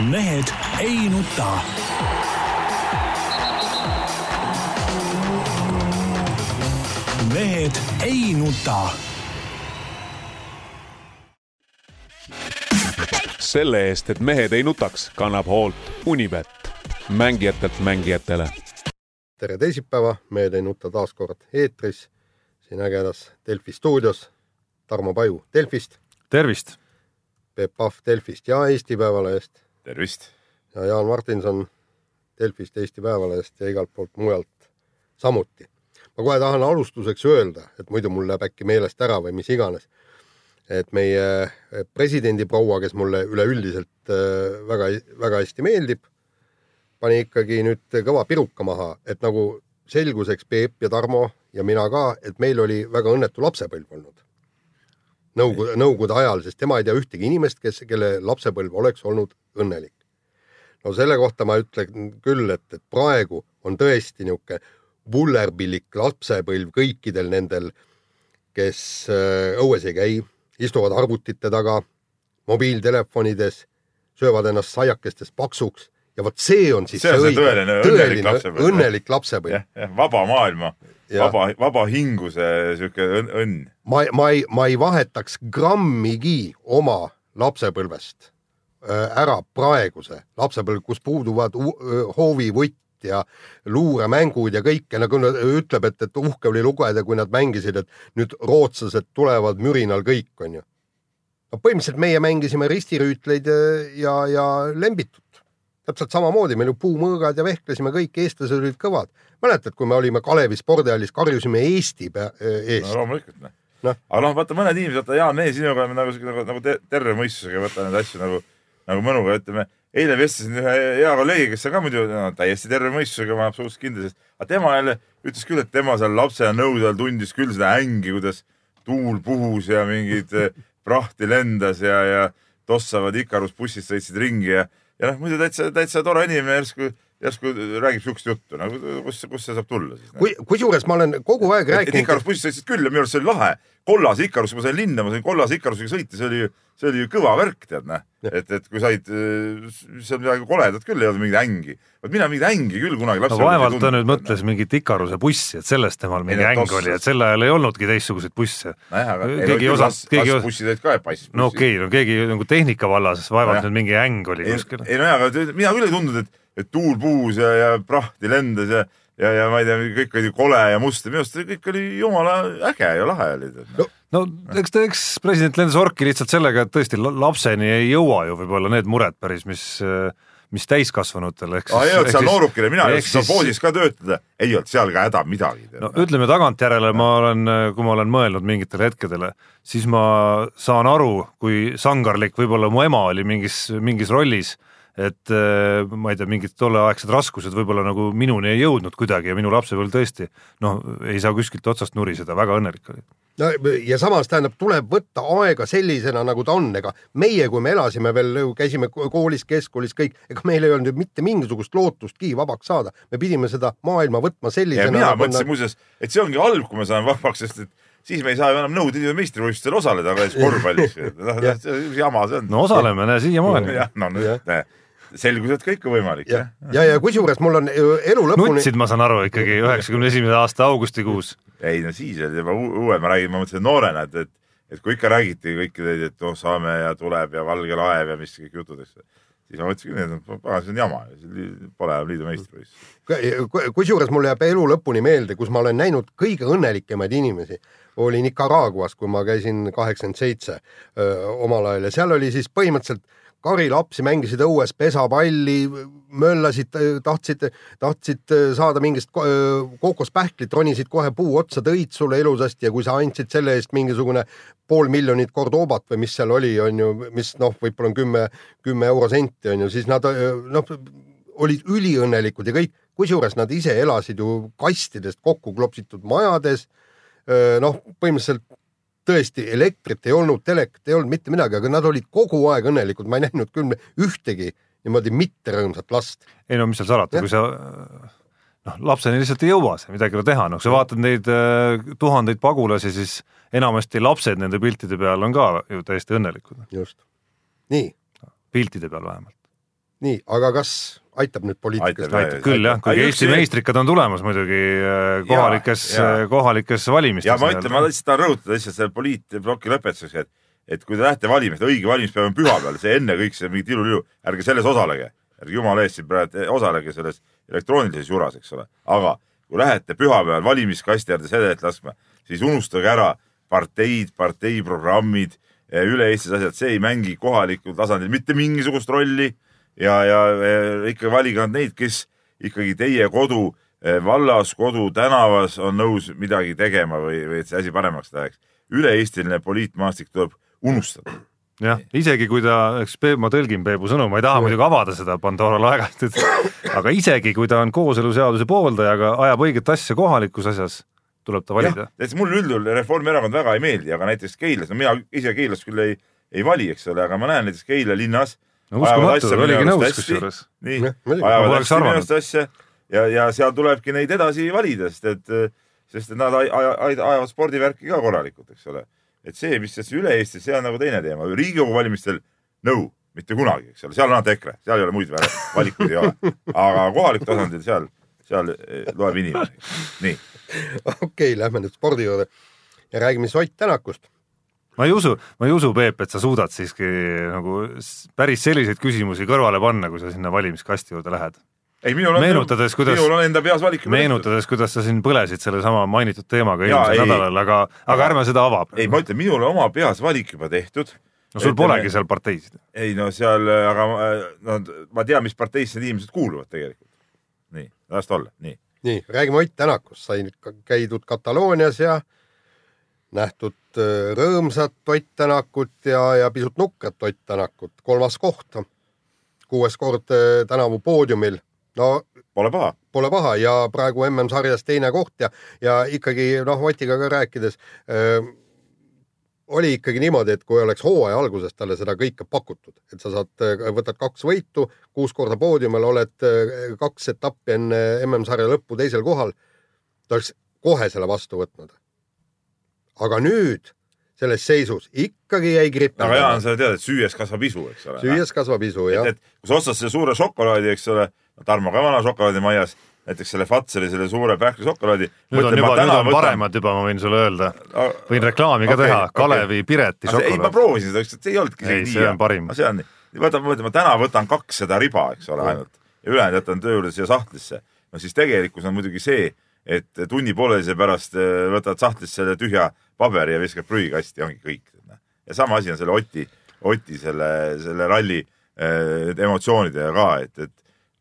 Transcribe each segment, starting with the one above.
mehed ei nuta. mehed ei nuta. selle eest, et mehed ei nutaks, kannab hoolt Unibet, mängijatelt mängijatele. tere teisipäeva, Mehed ei nuta taas kord eetris siin ägedas Delfi stuudios. Tarmo Paju Delfist. tervist. Peep Pahv Delfist ja Eesti Päevalehest. Tervist. ja Jaan Martinson Delfist, Eesti Päevalehest ja igalt poolt mujalt samuti. ma kohe tahan alustuseks öelda, et muidu mul läheb äkki meelest ära või mis iganes. et meie presidendiproua, kes mulle üleüldiselt äh, väga, väga hästi meeldib, pani ikkagi nüüd kõva piruka maha, et nagu selguseks Peep ja Tarmo ja mina ka, et meil oli väga õnnetu lapsepõlv olnud. Nõukogude, Nõukogude ajal, sest tema ei tea ühtegi inimest, kes, kelle lapsepõlv oleks olnud õnnelik. no selle kohta ma ütlen küll, et, et praegu on tõesti niisugune vullerpillik lapsepõlv kõikidel nendel, kes äh, õues ei käi, istuvad arvutite taga, mobiiltelefonides, söövad ennast saiakestest paksuks ja vot see on siis See on see õige, tõeline õnnelik lapsepõlv. õnnelik lapsepõlv jah, jah, vaba maailma. vaba, vaba hinguse sihuke õnn, ma, ma ei, ma ei vahetaks grammigi oma lapsepõlvest äh, ära praeguse lapsepõlv, kus puuduvad hoovivõtt ja luuremängud ja kõike, nagu nad ütleb, et, et uhke oli lugeda, kui nad mängisid, et nüüd rootslased tulevad mürinal kõik, onju. no põhimõtteliselt meie mängisime ristirüütleid ja, ja, ja lembitut. Täpselt samamoodi, meil ju puumõõgad ja vehklesime kõik, eestlased olid kõvad. mäletad, kui me olime Kalevi spordihallis, karjusime Eesti pea- eest no loomulikult noh no.. aga noh, vaata mõned inimesed, vaata Jaan, meie sinuga oleme nagu nagu, nagu te- terve mõistusega võtta neid asju nagu, nagu mõnuga, ütleme. eile vestlesin ühe hea kolleegiga, kes on ka muidu no, täiesti terve mõistusega, ma olen absoluutselt kindel, sest aga tema jälle ütles küll, et tema seal lapsena nõude all tundis küll seda ängi, kuidas tuul puhus ja mingid eh, prahti lendas ja, ja tossavad Ikarus bussid sõitsid ringi ja, ja noh, muidu täitsa, täitsa tore inimene järsku, järsku räägib siukest juttu, nagu kus, kust see saab tulla siis? kui, kusjuures ma olen kogu aeg rääkinud Ikarus, bussid sõitsid küll ja minu arust see oli lahe. Kollase Ikarus, kui ma sain linna, ma sain kollase Ikarusega sõita, see oli see oli ju kõva värk, tead näh. et, et kui said, seal midagi koledat küll ei olnud, mingit ängi. vot mina mingit ängi küll kunagi no lapsepõlves vaevalt ta nüüd mõtles mingit Ikaruse bussi, et sellest temal mingi Ei, äng tossas. oli, et sel ajal ei olnudki teistsuguseid busse. nojah, aga keegi ei, osanud- osanud, keegi ei os- bussid olid ka pass. no okei okay,, no keegi nagu tehnika vallas, vaevalt Nojah. nüüd mingi äng oli kuskil. ei nojah, aga mina küll ei tundnud, et, et tuul puhus ja, ja prahti lendas ja, ja, ja ma ei tea, kõik oli kole ja must ja minu arust kõik oli jumala äge ja lahe oli. No, no eks ta, eks president lendas orki lihtsalt sellega, et tõesti la- lapseni ei jõua ju võib-olla need mured päris, mis, mis täiskasvanutel ehk aa ei olnud seal noorukile, mina ehk jõudsin seal siis- poodis ka töötada, ei olnud seal ka häda midagi. no ütleme tagantjärele ma olen, kui ma olen mõelnud mingitele hetkedele, siis ma saan aru, kui sangarlik võib-olla mu ema oli mingis, mingis rollis, et eh, ma ei tea, mingid tolleaegsed raskused võib-olla nagu minuni ei jõudnud kuidagi ja minu lapsepõlv tõesti noh, ei saa kuskilt otsast nuriseda, väga õnnelik oli. no ja samas tähendab, tuleb võtta aega sellisena, nagu ta on, ega meie, kui me elasime veel, käisime ko- koolis, keskkoolis kõik, ega meil ei olnud ju mitte mingisugust lootustki vabaks saada, me pidime seda maailma võtma ja sellisena. mina mõtlesin muuseas, et see ongi halb, kui me saame vabaks, sest et siis me ei saa ju enam Nõukogude Liidu meistrivõistlustel osaleda alles korvpallis. noh, see jama see on. no osaleme, näe siiamaani. jah, no Jah. nüüd selgus, et kõik on võimalik, ja jah., ja, ja kusjuures mul on elu lõpuni, nutsid, ma saan aru ikkagi üheksakümne esimese aasta augustikuus. ei no siis oli juba uu- uuem, ma räägin, ma mõtlesin noorena, et, et et kui ikka räägiti kõiki neid, et noh, saame ja tuleb ja valge laev ja mis kõik jutud, eks, siis ma mõtlesin küll, et pagan, see on jama, pole enam liidu meistrivõistlus. kusjuures mul jääb elu lõpuni meelde, kus ma olen näinud kõige õnnelikemaid inimesi, oli Nicaraguas, kui ma käisin kaheksakümmend seitse omal ajal ja seal oli siis põhimõtteliselt karilapsi mängisid õues pesapalli, möllasid, tahtsid, tahtsid saada mingist ko- öö, kookospähklit, ronisid kohe puu otsa, tõid sulle ilusasti ja kui sa andsid selle eest mingisugune pool miljonit Cordobat või mis seal oli, on ju, mis noh, võib-olla on kümme, kümme eurosenti on ju, siis nad noh, olid üliõnnelikud ja kõik, kusjuures nad ise elasid ju kastidest kokku klopsitud majades. noh, põhimõtteliselt tõesti elektrit ei olnud, telekat ei olnud, mitte midagi, aga nad olid kogu aeg õnnelikud, ma ei näinud küll ühtegi niimoodi mitte rõõmsat last. ei no mis seal salata, kui sa noh, lapseni lihtsalt ei jõua see, midagi ei ole teha, noh, sa vaatad neid äh, tuhandeid pagulasi, siis enamasti lapsed nende piltide peal on ka ju täiesti õnnelikud, just, nii, piltide peal vähemalt. nii, aga kas aitab nüüd poliitikast Aitab, rääkida? küll jah, kuigi Eesti meistrikad on tulemas muidugi äh, kohalikes jaa., kohalikes valimistes. ja ma ütlen, ma lihtsalt tahan rõhutada lihtsalt selle poliitploki lõpetuseks, et, et kui te lähete valima, õige valimispäev on pühapäeval, see enne kõik see mingi tilulilu, ärge selles osalege, ärge jumala eest siin praegu osalege selles elektroonilises juras, eks ole, aga kui lähete pühapäeval valimiskasti äärde sedelit laskma, siis unustage ära parteid, parteiprogrammid, üle-Eestis asjad, see ei mängi kohalikul tasandil mitte mingisugust rolli ja, ja ikka valige nad neid, kes ikkagi teie kodu eh, vallas, kodu tänavas on nõus midagi tegema või, või et see asi paremaks läheks. üle-eestiline poliitmaastik tuleb unustada. jah, isegi kui ta, eks Peep, ma tõlgin Peebu sõnu, ma ei taha muidugi avada seda Pandora laegat, et aga isegi kui ta on kooseluseaduse pooldaja, aga ajab õiget asja kohalikus asjas, tuleb ta valida. et mulle üldjuhul Reformierakond väga ei meeldi, aga näiteks Keilas, no mina ise Keilas küll ei, ei vali, eks ole, aga ma näen näiteks Keila linnas. No uskumatu, ta oligi nõus kusjuures. nii ajavad hästi minu arust asja ja, ja seal tulebki neid edasi valida, sest et, sest et nad aj- aj- aj- ajavad spordivärki ka korralikult, eks ole. et see, mis siis üle Eesti, see on nagu teine teema. Riigikogu valimistel nõu, mitte kunagi, eks ole, seal on ainult EKRE, seal ei ole muid valikuid ei ole. aga kohalikul tasandil seal, seal eh, loeb inimene. nii, okei okay,, lähme nüüd spordi juurde ja räägime siis Ott Tänakust. Ma ei usu, ma ei usu, Peep, et sa suudad siiski nagu päris selliseid küsimusi kõrvale panna, kui sa sinna valimiskasti juurde lähed. ei minul on, Meenutades, kuidas- minul on enda peas valik. meenutades, kuidas sa siin põlesid sellesama mainitud teemaga eelmisel ei. nädalal, aga, aga ärme seda ava. ei, ma ütlen, minul on oma peas valik juba tehtud. no sul polegi seal parteisid. ei no seal, aga ma- no ma tean, mis parteisse need inimesed kuuluvad tegelikult. nii, las ta olla, nii. nii, räägime Ott Tänakust, sai käidud Kataloonias ja nähtud äh, rõõmsat Ott Tänakut ja, ja pisut nukrat Ott Tänakut, kolmas koht, kuues kord äh, tänavu poodiumil. no Pole paha. pole paha ja praegu MM-sarjas teine koht ja, ja ikkagi noh, Otiga ka rääkides öö, oli ikkagi niimoodi, et kui oleks hooaja alguses talle seda kõike pakutud, et sa saad, võtad kaks võitu, kuus korda poodiumil, oled kaks etappi enne MM-sarja lõppu teisel kohal, ta oleks kohe selle vastu võtnud. Aga nüüd selles seisus ikkagi jäi gripp. aga Jaan, sa tead, et süües kasvab isu, eks ole. süües kasvab isu jah et, et kui sa ostad selle suure šokolaadi, eks ole, Tarmo ka vana šokolaadimajas, näiteks selle Fatseri selle suure pähklišokolaadi. nüüd on juba, nüüd on paremad juba, ma võin sulle öelda. võin reklaami ka Okei, teha. Kalevi Pireti ei, ma šokolaad. proovisin seda, see ei olnudki Ei, isegi see nii on parim. see on nii. võta, ma mõtlen, ma täna võtan kaks seda riba, eks ole, ainult ja ülejäänud jätan töö juurde siia sahtlisse. no siis tegelikkus on muidugi see, et tunni pooleteise pärast eh, võtad sahtlist selle tühja paberi ja viskad prügikasti, ongi kõik. ja sama asi on selle Oti, Oti selle, selle ralli eh, emotsioonidega ka, et, et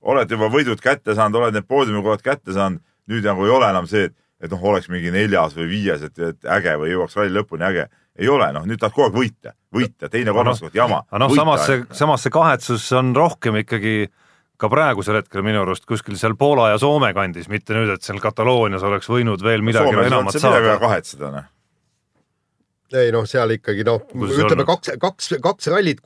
oled juba võidud kätte saanud, oled need poodiumikohad kätte saanud, nüüd nagu ei ole enam see, et, et noh, oleks mingi neljas või viies, et, et äge või jõuaks ralli lõpuni äge. ei ole, noh nüüd tahad kogu aeg võita, võita, teine, kolmas koht, jama. aga noh, samas see, samas see kahetsus on rohkem ikkagi ka praegusel hetkel minu arust kuskil seal Poola ja Soome kandis, mitte nüüd, et seal Kataloonias oleks võinud veel midagi Soomes enamat on saada. kahetseda, noh. ei noh, seal ikkagi noh, ütleme olnud? kaks, kaks, kaks rallit,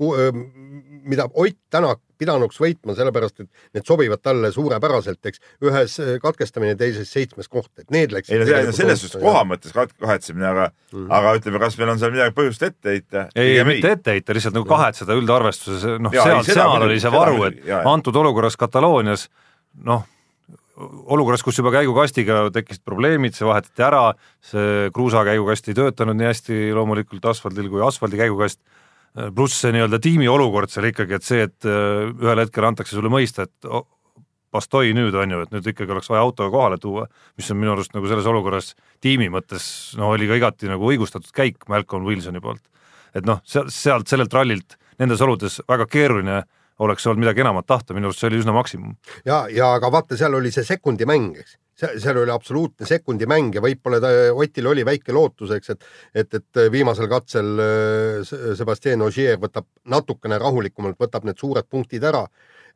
mida Ott Tänak pidanuks võitma, sellepärast et need sobivad talle suurepäraselt, eks. ühes äh, katkestamine, teises seitsmes koht, et need läksid. ei no see on selles suhtes koha mõttes ka- kahetsemine, aga mm, -hmm. aga ütleme, kas meil on seal midagi põhjust ette heita? ei, mitte ette heita, lihtsalt nagu kahetseda üldarvestuses, noh, ei, seal, seal oli see varu, et jaa. antud olukorras Kataloonias, noh, olukorras, kus juba käigukastiga tekkisid probleemid, see vahetati ära, see kruusa käigukast ei töötanud nii hästi loomulikult asfaldil kui asfaldi käigukast, pluss see nii-öelda tiimi olukord seal ikkagi, et see, et äh, ühel hetkel antakse sulle mõista, et pastoi nüüd on ju, et nüüd ikkagi oleks vaja autoga kohale tuua, mis on minu arust nagu selles olukorras tiimi mõttes no oli ka igati nagu õigustatud käik Malcolm Wilsoni poolt. et noh, sealt, sellelt rallilt nendes oludes väga keeruline oleks olnud midagi enamat tahta, minu arust see oli üsna maksimum. ja, ja aga vaata, seal oli see sekundimäng, eks. Seal oli absoluutne sekundimäng ja võib-olla ta- Otil oli väike lootus, eks, et et, et viimasel katsel äh, Se- Sebastian Ogier võtab natukene rahulikumalt, võtab need suured punktid ära,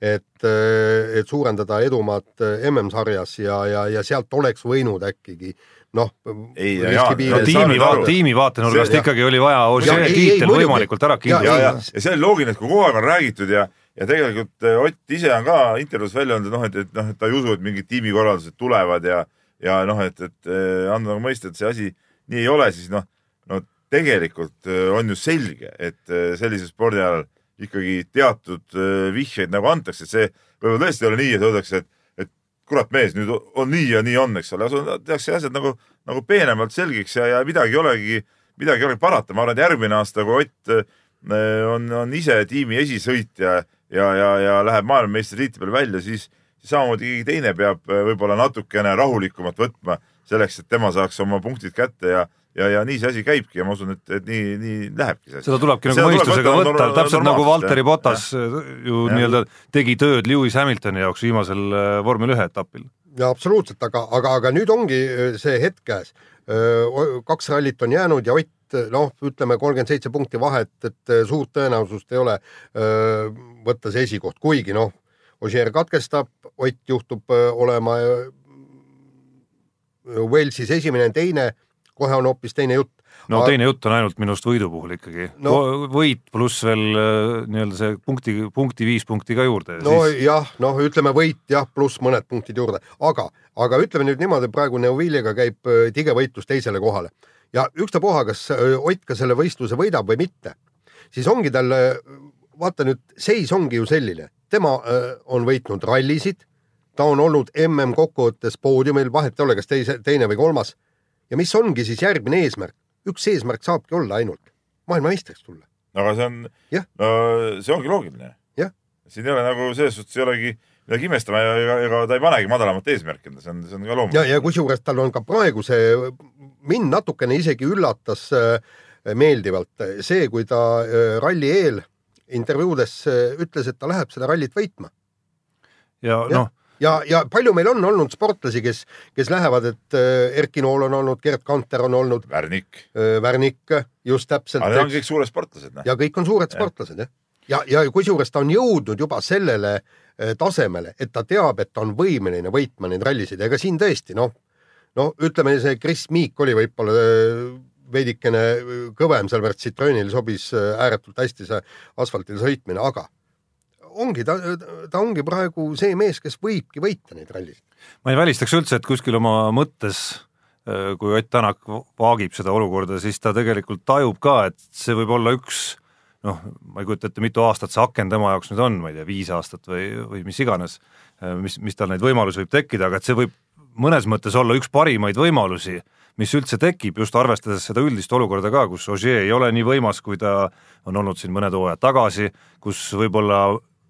et, et suurendada edumaad äh, MM-sarjas ja, ja, ja sealt oleks võinud äkkigi noh. Ei, ja Ei, tiimi aru., tiimi vaatenurgast ikkagi oli vaja kiitel muidugi. võimalikult ära kindlaks ja, ei, ja, ja see on loogiline, et kui kogu aeg on räägitud ja, ja tegelikult eh, Ott ise on ka intervjuus välja öelnud, et noh, et, et noh, et ta ei usu, et mingid tiimikorraldused tulevad ja, ja noh, et, et eh, anda nagu mõista, et see asi nii ei ole, siis noh, no tegelikult eh, on ju selge, et sellisel spordialal ikkagi teatud vihjeid nagu antakse, et see võib-olla tõesti ei ole nii, et öeldakse, et, et kurat mees, nüüd on nii ja nii on, eks ole, tehakse asjad nagu, nagu peenemalt selgeks ja, ja midagi ei olegi, midagi ei olegi parata, ma arvan, et järgmine aasta, kui Ott on, on ise tiimi esisõitja ja, ja, ja läheb maailmameistritiitli peale välja, siis, samamoodi keegi teine peab äh, võib-olla natukene rahulikumalt võtma selleks, et tema saaks oma punktid kätte ja ja, ja nii see asi käibki ja ma usun, et, et nii, nii lähebki see asi. seda tulebki nagu mõistusega võtta, täpselt nagu Valteri Botas ju nii-öelda tegi tööd Lewis Hamiltoni jaoks viimasel äh, vormel ühe etapil. ja absoluutselt, aga, aga, aga nüüd ongi äh, see hetk käes. kaks rallit on jäänud ja Ott noh, ütleme kolmkümmend seitse punkti vahet, et suurt tõenäosust ei ole öö, võtta see esikoht, kuigi noh, Ožeer katkestab, Ott juhtub olema Walesis esimene, teine kohe on hoopis teine jutt. no aga... teine jutt on ainult minu arust võidu puhul ikkagi no.. võit pluss veel äh, nii-öelda see punkti, punkti viis punkti ka juurde. nojah siis..., noh, ütleme võit jah, pluss mõned punktid juurde, aga, aga ütleme nüüd niimoodi, praegu Neuvilliga käib äh, tige võitlus teisele kohale ja ükstapuha, kas äh, Ott ka selle võistluse võidab või mitte, siis ongi tal, vaata nüüd, seis ongi ju selline, tema on võitnud rallisid, ta on olnud mm kokkuvõttes poodiumil, vahet ei ole, kas teise, teine või kolmas ja mis ongi siis järgmine eesmärk? üks eesmärk saabki olla ainult maailmameistriks tulla. aga see on, no see ongi loogiline. siin ei ole nagu selles suhtes ei olegi midagi imestama ja ega, ega ta ei panegi madalamat eesmärki enda, see on, see on ka loomulik. ja, ja kusjuures tal on ka praegu see, mind natukene isegi üllatas äh, meeldivalt see, kui ta äh, ralli eel intervjuudes äh, ütles, et ta läheb seda rallit võitma. ja, ja noh ja, ja palju meil on olnud sportlasi, kes, kes lähevad, et äh, Erki Nool on olnud, Gerd Kanter on olnud. Värnik. Äh, Värnik, just täpselt. aga need on kõik suured sportlased. ja kõik on suured ja. sportlased jah. ja, ja, ja kusjuures ta on jõudnud juba sellele tasemele, et ta teab, et ta on võimeline võitma neid rallisid, ega siin tõesti noh, no ütleme, see Chris Meek oli võib-olla veidikene kõvem, sellepärast Citroenil sobis ääretult hästi see asfaltil sõitmine, aga ongi, ta, ta ongi praegu see mees, kes võibki võita neid rallisid. ma ei välistaks üldse, et kuskil oma mõttes kui Ott Tänak vaagib seda olukorda, siis ta tegelikult tajub ka, et see võib olla üks noh, ma ei kujuta ette, mitu aastat see aken tema jaoks nüüd on, ma ei tea, viis aastat või, või mis iganes, mis, mis tal neid võimalusi võib tekkida, aga et see võib mõnes mõttes olla üks parimaid võimalusi, mis üldse tekib, just arvestades seda üldist olukorda ka, kus Ogier ei ole nii võimas, kui ta on olnud siin mõned hooajad tagasi, kus võib-olla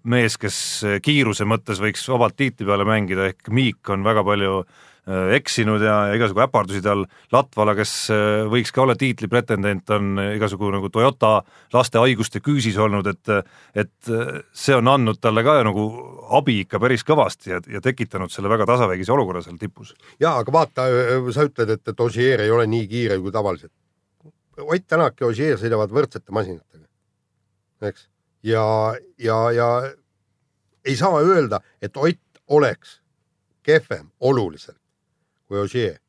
mees, kes kiiruse mõttes võiks vabalt tiitli peale mängida, ehk Miik on väga palju eksinud ja, igasugu äpardusi tal, Latvala, kes äh, võiks ka olla tiitli pretendent, on igasugu nagu Toyota laste haiguste küüsis olnud, et et äh, see on andnud talle ka nagu abi ikka päris kõvasti ja, ja tekitanud selle väga tasavägise olukorra seal tipus. jaa, aga vaata, sa ütled, et, et Ogier ei ole nii kiire kui tavaliselt. Ott Tänak ja Ogier sõidavad võrdsete masinatega, eks ja, ja, ja ei saa öelda, et Ott oleks kehvem oluliselt kui Ogier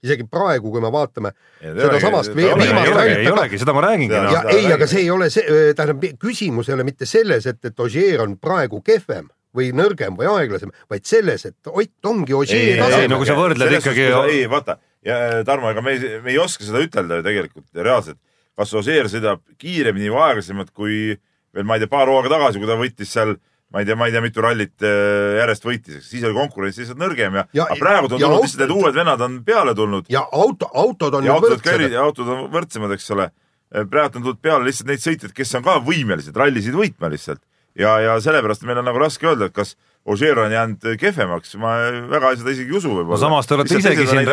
isegi praegu, kui me vaatame sedasamast viimast rallit. ei olegi, seda ma räägingi. ja, ja ei, aga see ei ole see, tähendab, küsimus ei ole mitte selles, et, et Ogier on praegu kehvem või nõrgem või aeglasem, vaid selles, et Ott ongi Ogier tasemel. ei, no kui sa võrdled ikkagi. ei, vaata, ja Tarmo, ega me ei, me ei oska seda ütelda ju tegelikult reaalselt, kas Ogier sõidab kiiremini või aeglasemalt kui veel ma ei tea, paar hooaega tagasi, kui ta võttis seal ma ei tea, ma ei tea, mitu rallit äh, järjest võitis, siis oli konkurents lihtsalt nõrgem ja, ja, praegu on tulnud lihtsalt need uued vennad on peale tulnud. ja auto, autod on ja autod ka eri, autod on võrdsemad, eks ole. praegu on tulnud peale lihtsalt neid sõitjaid, kes on ka võimelised rallisid võitma lihtsalt ja, ja sellepärast meil on nagu raske öelda, et kas Ožeer on jäänud kehvemaks, ma väga seda isegi ei usu võib-olla no,. samas te olete isegi siin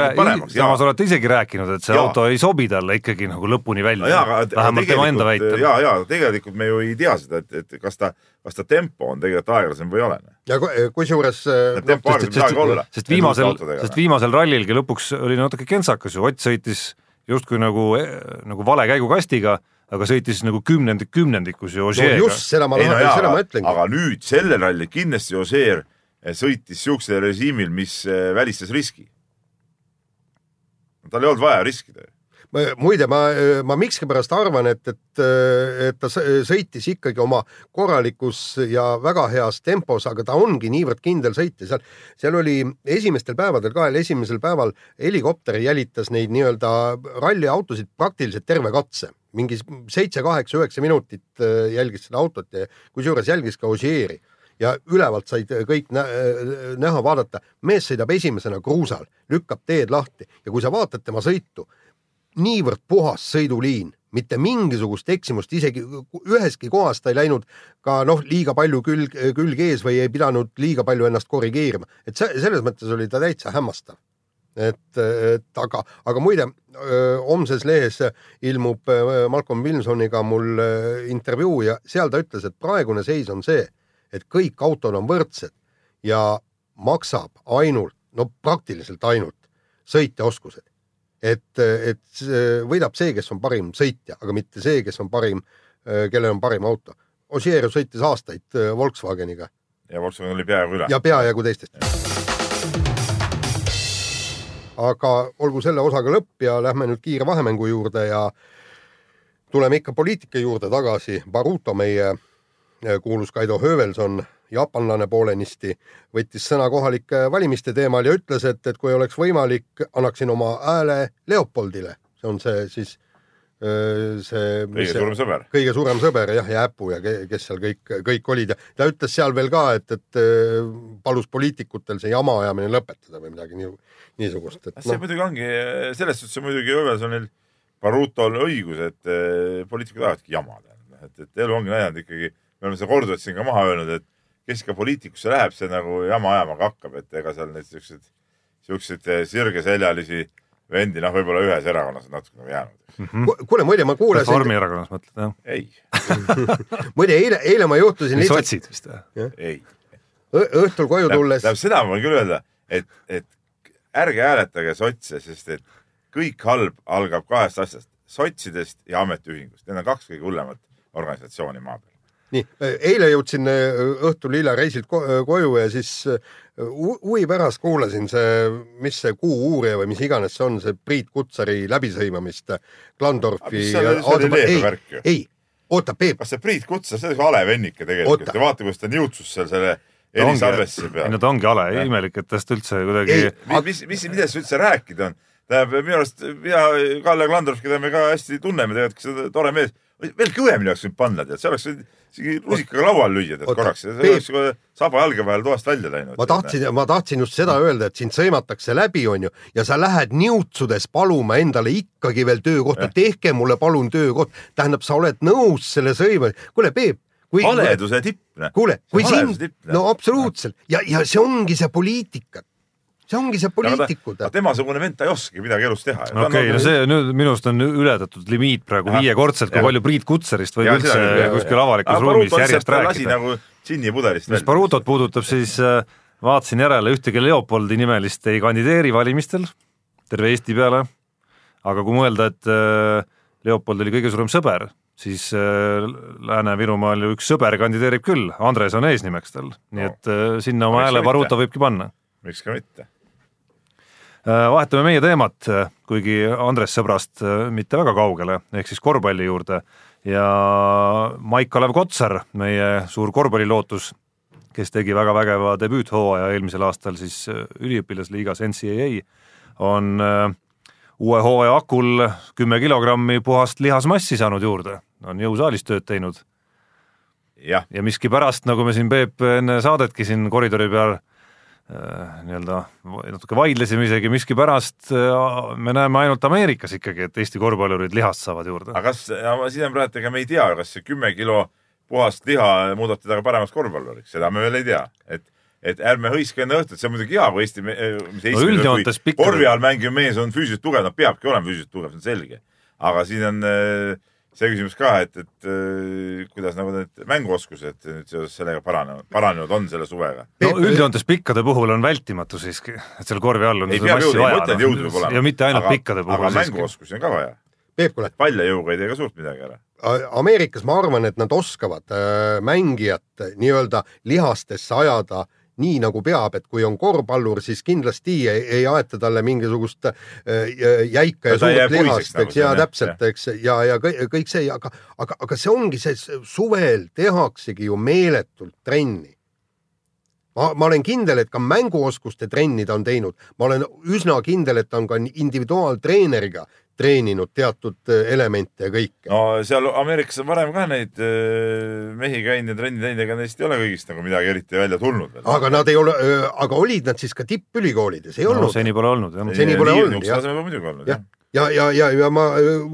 samas olete isegi rääkinud, et see ja. auto ei sobi talle ikkagi nagu lõpuni välja no,. vähemalt tema enda väitel. ja, ja tegelikult me ju ei tea seda, et, et kas ta, kas ta tempo on tegelikult aeglasem või ei ole. ja kusjuures tempo aeglasem ei saagi olla. sest viimasel, sest viimasel rallilgi lõpuks oli natuke kentsakas ju, Ott sõitis justkui nagu, nagu vale käigukastiga aga sõitis nagu kümnendik kümnendikus ju Ožeega no. just, seda ma, no, seda ma ütlengi. aga nüüd sellel rallil kindlasti Ožeer sõitis siuksel režiimil, mis eh, välistas riski. tal ei olnud vaja riskida muide, ma, ma miskipärast arvan, et, et, et ta sõitis ikkagi oma korralikus ja väga heas tempos, aga ta ongi niivõrd kindel sõitja, seal, seal oli esimestel päevadel ka, esimesel päeval helikopter jälitas neid nii-öelda ralliautosid praktiliselt terve katse, mingi seitse, kaheksa, üheksa minutit äh, jälgis seda autot ja kusjuures jälgis ka Ožeeri ja ülevalt said kõik nä näha, vaadata, mees sõidab esimesena kruusal, lükkab teed lahti ja kui sa vaatad tema sõitu, niivõrd puhas sõiduliin, mitte mingisugust eksimust, isegi üheski kohas ta ei läinud ka noh, liiga palju külg, külg ees või ei pidanud liiga palju ennast korrigeerima, et see, selles mõttes oli ta täitsa hämmastav. et, et aga, aga muide, homses lehes ilmub Malcolm Wilsoniga mul intervjuu ja seal ta ütles, et praegune seis on see, et kõik autod on võrdsed ja maksab ainult, no praktiliselt ainult sõitjaoskused. et, et võidab see, kes on parim sõitja, aga mitte see, kes on parim, kellel on parim auto. Ossier sõitis aastaid öö, Volkswageniga ja Volkswagen oli peaaegu üle. ja peajagu teistest. aga olgu selle osaga lõpp ja lähme nüüd kiire vahemängu juurde ja tuleme ikka poliitika juurde tagasi. Baruto, meie kuulus Kaido Höövelson, jaapanlane poolenisti, võttis sõna kohalike valimiste teemal ja ütles, et, et kui oleks võimalik, annaksin oma hääle Leopoldile. see on see siis see. kõige suurem sõber. kõige suurem sõber jah, ja Äpu ja ke- kes seal kõik, kõik olid ja ta ütles seal veel ka, et, et äh, palus poliitikutel see jama ajamine lõpetada või midagi nii, niisugust, see noh, muidugi ongi, selles suhtes on muidugi Öövelsonil, Barutol õigus, et eh, poliitikud ajavadki jama. et, et elu ongi näidanud ikkagi, me oleme seda korduvalt siin ka maha öelnud, et kes ka poliitikusse läheb, see nagu jama ajama ka hakkab, et ega seal neid siukseid, siukseid eh, sirgeseljalisi vendi, noh, võib-olla ühes erakonnas on natuke nagu jäänud. kuule muide, ma kuulasin, Reformierakonnas mõtled jah? ei, muide eile, eile ma juhtusin lihtsalt sotsid vist või? ei. õhtul koju tulles, tähendab, seda ma võin küll öelda, et, et ärge hääletage sotse, sest et kõik halb algab kahest asjast, sotsidest ja ametiühingust. Need on kaks kõige hullemat organisatsiooni maa peal. nii, eile jõudsin äh, õhtul hilja reisilt ko koju ja siis äh, hu- huvi pärast kuulasin see, mis see Kuu-uurija või mis iganes see on, see Priit Kutsari läbisõimamist Klandorfi ei ei, oota, Peep, kas see Priit Kutsar, see oli alev vennike tegelikult vaata, kuidas ta niutsus seal selle Elisabessi ei peal no. ta ongi hale, imelik, et tast üldse kuidagi Ei. mis, mis, millest üldse rääkida on? tähendab, minu arust ja Kalle Klandorf, keda me ka hästi tunneme, tegelikult see tore mees, veel kõvemini oleks võinud panna, tead, see oleks isegi rusikaga laual lüüa, tead korraks, see oleks kohe saba jalge vahel toast välja läinud. ma tahtsin, ma tahtsin just seda öelda, et sind sõimatakse läbi, onju, ja sa lähed niutsudes paluma endale ikkagi veel töökohta, tehke mulle palun töökoht. tähendab, sa oled nõus selle sõima, kuule, Peep, kui haleduse tipp, kuule, kui sind no absoluutselt. Ja, ja see ongi see poliitika. See ongi see poliitikud. temasugune vend, ta ei oskagi midagi elus teha. okei okay,, no see nüüd minu arust on ületatud limiit praegu viiekordselt, kui Jah. palju Priit Kutsarist võib üldse kuskil avalikus ruumis järjest rääkida. nagu džinnipudelist mis Barutot puudutab, siis äh, vaatasin järele, ühtegi Leopoldi nimelist ei kandideeri valimistel terve Eesti peale. aga kui mõelda, et äh, Leopold oli kõige suurem sõber, siis äh, Lääne-Virumaal ju üks sõber kandideerib küll, Andres on eesnimeks tal, nii No. et äh, sinna oma hääle? Baruto võibki panna. miks ka mitte. Äh, vahetame meie teemat, kuigi Andres sõbrast äh, mitte väga kaugele, ehk siis korvpalli juurde. Ja Maik-Kalev Kotsar, meie suur korvpallilootus, kes tegi väga vägeva debüüthooaja eelmisel aastal siis äh, üliõpilasliigas NCAA, on äh, uue hooaja akul kümme kilogrammi puhast lihasmassi saanud juurde, on jõusaalis tööd teinud. Jah, ja miskipärast, nagu me siin Peep enne saadetki siin koridori peal äh, nii-öelda natuke vaidlesime isegi, miskipärast äh, me näeme ainult Ameerikas ikkagi, et Eesti korvpallurid lihast saavad juurde. aga kas, siin on praegu, ega me ei tea, kas see kümme kilo puhast liha muudab teda ka paremaks korvpalluriks, seda me veel ei tea, et et ärme hõiska enne õhtut, see on muidugi hea, kui Eesti, mis Eesti No korvi all mängiv mees on füüsiliselt tugev, no peabki olema füüsiliselt tugev, see on selge. aga siin on äh, see küsimus ka, et, et äh, kuidas nagu need mänguoskused nüüd seoses sellega paranenud, paranenud on selle suvega. no üldjoontes pikkade puhul on vältimatu siiski, et seal korvi all on ei seda pea massi jõudu, vaja, mõtle, et jõudu peab olema. ja mitte ainult pikkade puhul aga mänguoskusi on ka vaja. Peep, kuule, palja jõuga ei tee ka suurt midagi ära. Ameerikas ma arvan, et nad oskavad äh, mängijat nii-öelda lihastesse ajada nii nagu peab, et kui on korvpallur, siis kindlasti ei, ei aeta talle mingisugust äh, jäika ja suurt lihast, nagu eks ja täpselt, eks ja, ja kõik, see, aga, aga, aga see ongi see suvel tehaksegi ju meeletult trenni. Ma, ma olen kindel, et ka mänguoskuste trenni ta on teinud, ma olen üsna kindel, et ta on ka individuaaltreeneriga treeninud teatud äh, elemente ja kõike no.. seal Ameerikas on varem ka neid äh, mehi käinud ja trenni teinud, ega neist ei ole kõigist nagu midagi eriti välja tulnud veel. aga nad ei ole, aga olid nad siis ka tippülikoolides, ei no olnud? seni pole olnud jah. seni pole olnud, jah. tasemel muidugi olnud jah ja, ja, ja, ja ma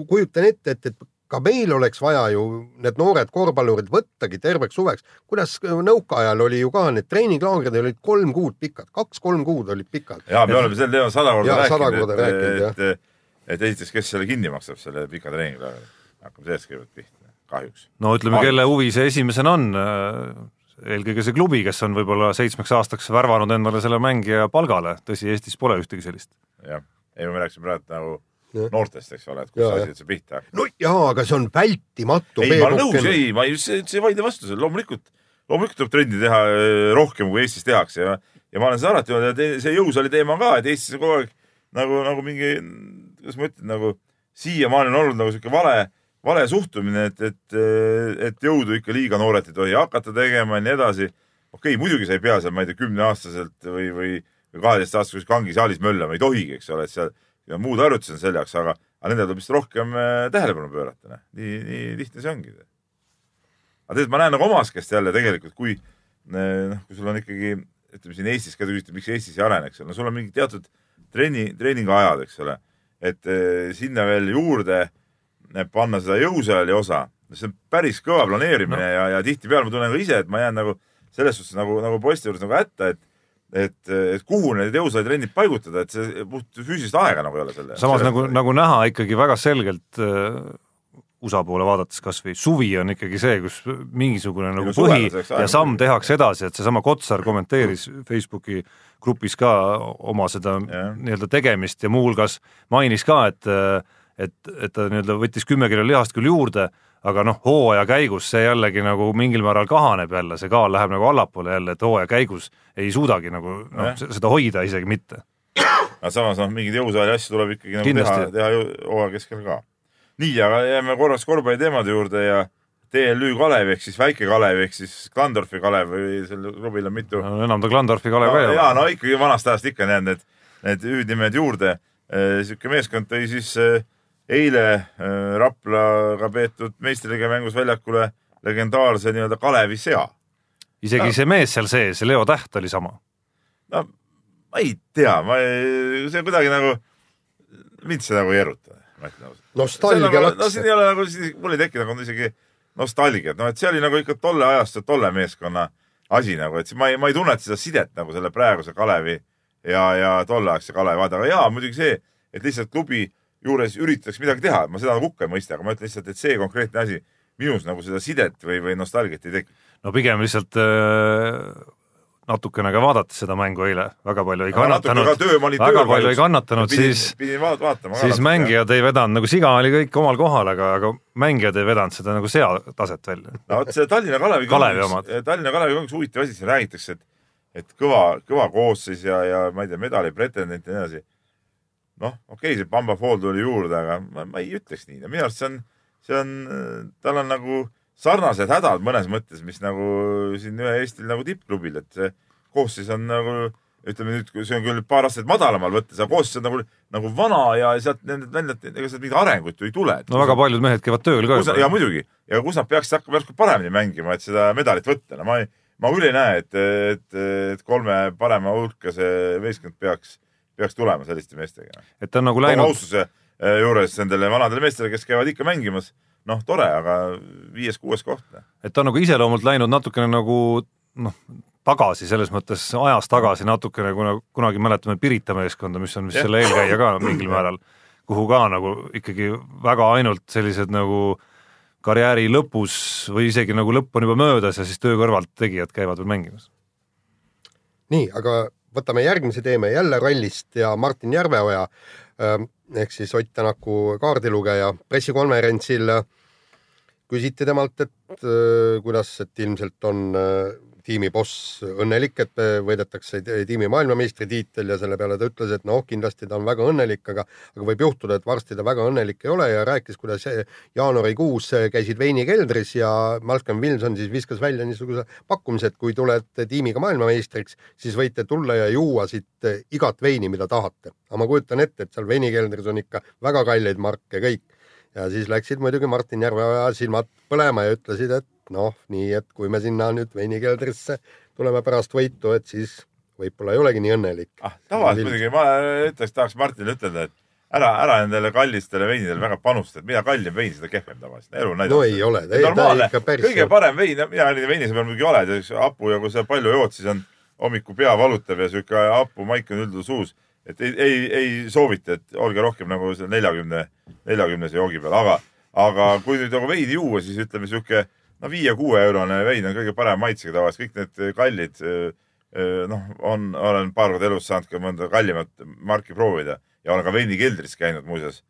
kujutan ette, et, et ka meil oleks vaja ju need noored korvpallurid võttagi terveks suveks, kuidas nõukaajal oli ju ka need treeninglaagrid olid kolm kuud pikad, kaks-kolm kuud olid pikad. ja me oleme sel teemal sada korda rääkinud, rääkinud, et, et, et esiteks, kes selle kinni maksab, selle pika treeninglaagri. hakkame sellest kõigepealt pihta, kahjuks. no ütleme, kelle huvi see esimesena on, eelkõige see klubi, kes on võib-olla seitsmeks aastaks värvanud endale selle mängija palgale, tõsi, Eestis pole ühtegi sellist. jah, ei me rääkisime praegu nagu Jah. noortest, eks ole, et kus asi üldse pihta hakkab. no jaa, aga see on vältimatu. ei, ma olen nõus, ei, ma ei, see, see ei vaidle vastu sellele, loomulikult, loomulikult tuleb trenni teha äh, rohkem, kui Eestis tehakse ja, ja ma olen seda alati öelnud ja te- see jõusaali teema ka, et Eestis on kogu aeg nagu, nagu mingi, kuidas ma ütlen, nagu siiamaani on olnud nagu sihuke vale, vale suhtumine, et, et, et jõudu ikka liiga noored ei tohi hakata tegema ja nii edasi. okei okay,, muidugi sa ei pea seal, ma ei tea, kümneaastaselt või, või, või kaheteistaastaselt kangisaalis möllama, ei tohigi, eks ole, et seal ja muud harjutused on selle jaoks, aga, aga nendele tuleb lihtsalt rohkem äh, tähelepanu pöörata, noh. nii, nii lihtne see ongi. aga tegelikult ma näen nagu omas käest jälle tegelikult, kui noh, kui sul on ikkagi, ütleme siin Eestis ka, te küsite, miks Eestis ei arene, eks ole, no sul on mingid teatud treeni, treeninguajad, eks ole. Et eh, sinna veel juurde eh, panna seda jõusaali osa, see on päris kõva planeerimine no. ja, ja tihtipeale ma tunnen ka ise, et ma jään nagu selles suhtes nagu, nagu poiste juures nagu hätta, et et, et kuhu need jõusaalitrennid paigutada, et see puht füüsilist aega nagu ei ole selle. samas nagu, nagu näha ikkagi väga selgelt äh, USA poole vaadates kasvõi suvi on ikkagi see, kus mingisugune nagu no põhi ja samm tehakse edasi, et seesama Kotsar kommenteeris Facebooki grupis ka oma seda Jah. nii-öelda tegemist ja muuhulgas mainis ka, et et, et ta nii-öelda võttis kümme kilo lihast küll juurde, aga noh, hooaja käigus see jällegi nagu mingil määral kahaneb jälle, see kaal läheb nagu allapoole jälle, et hooaja käigus ei suudagi nagu noh Jah., seda hoida isegi mitte. aga samas noh, mingeid jõusaali asju tuleb ikkagi nagu Kindlasti. teha, teha hooaja keskel ka. nii, aga jääme korraks korvpalliteemade juurde ja TLÜ Kalev ehk siis Väike Kalev ehk siis Klandorfi Kalev või sellel klubil on mitu enam ta Klandorfi Kalev no, ka ei ole jaa, no ikkagi vanast ajast ikka on jäänud need, need hüüdnimed juurde. sihuke meeskond tõi siis eh, eile eh, Raplaga peetud meistriliiga mängus väljakule legendaarse nii-öelda Kalevi sea. isegi Ja. see mees seal sees, see Leo Täht oli sama. no ma ei tea, ma ei, see kuidagi nagu, mind see nagu ei eruta, ma ütlen ausalt. nostalgia no laks siin. ei ole nagu, mul ei tekkinud nagu isegi nostalgiat, noh, et see oli nagu ikka tolle ajastu, tolle meeskonna asi nagu, et ma ei, ma ei tunneta seda sidet nagu selle praeguse Kalevi ja, ja tolleaegse Kalevi vahel, aga jaa, muidugi see, et lihtsalt klubi juures üritatakse midagi teha, ma seda nagu hukka ei mõista, aga ma ütlen lihtsalt, et see konkreetne asi minus nagu seda sidet või, või nostalgiat ei teki. no pigem lihtsalt äh, natukene ka vaadates seda mängu eile, väga palju ei kannatanud väga palju ei kannatanud, siis, siis mängijad ei vedanud, nagu siga oli kõik omal kohal, aga, aga mängijad ei vedanud seda nagu sea taset välja. no vot see Tallinna Kalevi Kalevi omad. Tallinna Kalevi on üks huvitav asi, siin räägitakse, et, et kõva, kõva koosseis ja, ja ma ei tea, medali pretendent ja nii edasi. noh, okei okay,, see Bamba Fall tuli juurde, aga ma, ma ei ütleks nii, minu arust see on, see on, tal on nagu sarnased hädad mõnes mõttes, mis nagu siin ühe Eestil nagu tippklubil, et see koosseis on nagu ütleme nüüd, see on küll paar aastat madalamal võttes, aga koosseis on nagu, nagu vana ja sealt nendelt väljalt, ega sealt mingit arengut ju ei tule. no väga paljud mehed käivad tööl ka ja muidugi, ja kus nad peaksid hakkama järsku paremini mängima, et seda medalit võtta, no ma ei, ma küll ei näe, et, et, et kolme parema hulka see meeskond peaks, peaks tulema selliste meestega. et ta on nagu läinud, austuse eh, juures nendele vanadele meestele, kes käivad ikka mängimas, noh, tore, aga viies-kuues koht. et ta on nagu iseloomult läinud natukene nagu noh, tagasi selles mõttes ajas tagasi natukene, kuna kunagi mäletame Pirita meeskonda, mis on vist Jah. selle eelkäija ka mingil määral, kuhu ka nagu ikkagi väga ainult sellised nagu karjääri lõpus või isegi nagu lõpp on juba möödas ja siis töö kõrvalt tegijad käivad veel mängimas. nii, aga võtame järgmise teeme jälle rallist ja Martin Järveoja ehk siis Ott Tänaku kaardilugeja pressikonverentsil äh, küsiti temalt, et äh, kuidas, et ilmselt on äh, tiimi boss õnnelik, et äh, võidetakse ti- tiimi maailmameistritiitel ja selle peale ta ütles, et noh, kindlasti ta on väga õnnelik, aga, aga võib juhtuda, et varsti ta väga õnnelik ei ole ja rääkis, kuidas eh, jaanuarikuus eh, käisid veinikeldris ja Malcolm Wilson siis viskas välja niisuguse pakkumise, et kui tuled tiimiga maailmameistriks, siis võite tulla ja juua siit igat veini, mida tahate. aga ma kujutan ette, et seal veinikeldris on ikka väga kalleid marke kõik ja siis läksid muidugi Martin Järveoja silmad põlema ja ütlesid, et noh, nii et kui me sinna nüüd veinikeldrisse tuleme pärast võitu, et siis võib-olla ei olegi nii õnnelik. ah, tavaliselt muidugi ma ütleks, tahaks Martinile ütelda, et ära, ära nendele kallistele veinidele väga panusta, et mida kallim vein, seda kehvem tavaliselt. elu näitab. no ei ole, normaalne, kõige parem vein, mina olin veinisõber muidugi oled, eks hapu ja kui sa palju jood, siis on hommikul pea valutab ja sihuke hapu maik on üldjuhul suus. et ei, ei, ei soovita, et olge rohkem nagu seal neljakümne, neljakümnese joogi peal, aga, aga kui nüüd nagu veini juua, siis ütleme sihuke no viie-kuue eurone vein on kõige parem maitsega tavaliselt, kõik need kallid noh, on, olen paar korda elus saanud ka mõnda kallimat marki proovida ja olen ka veinikeldris käinud muuseas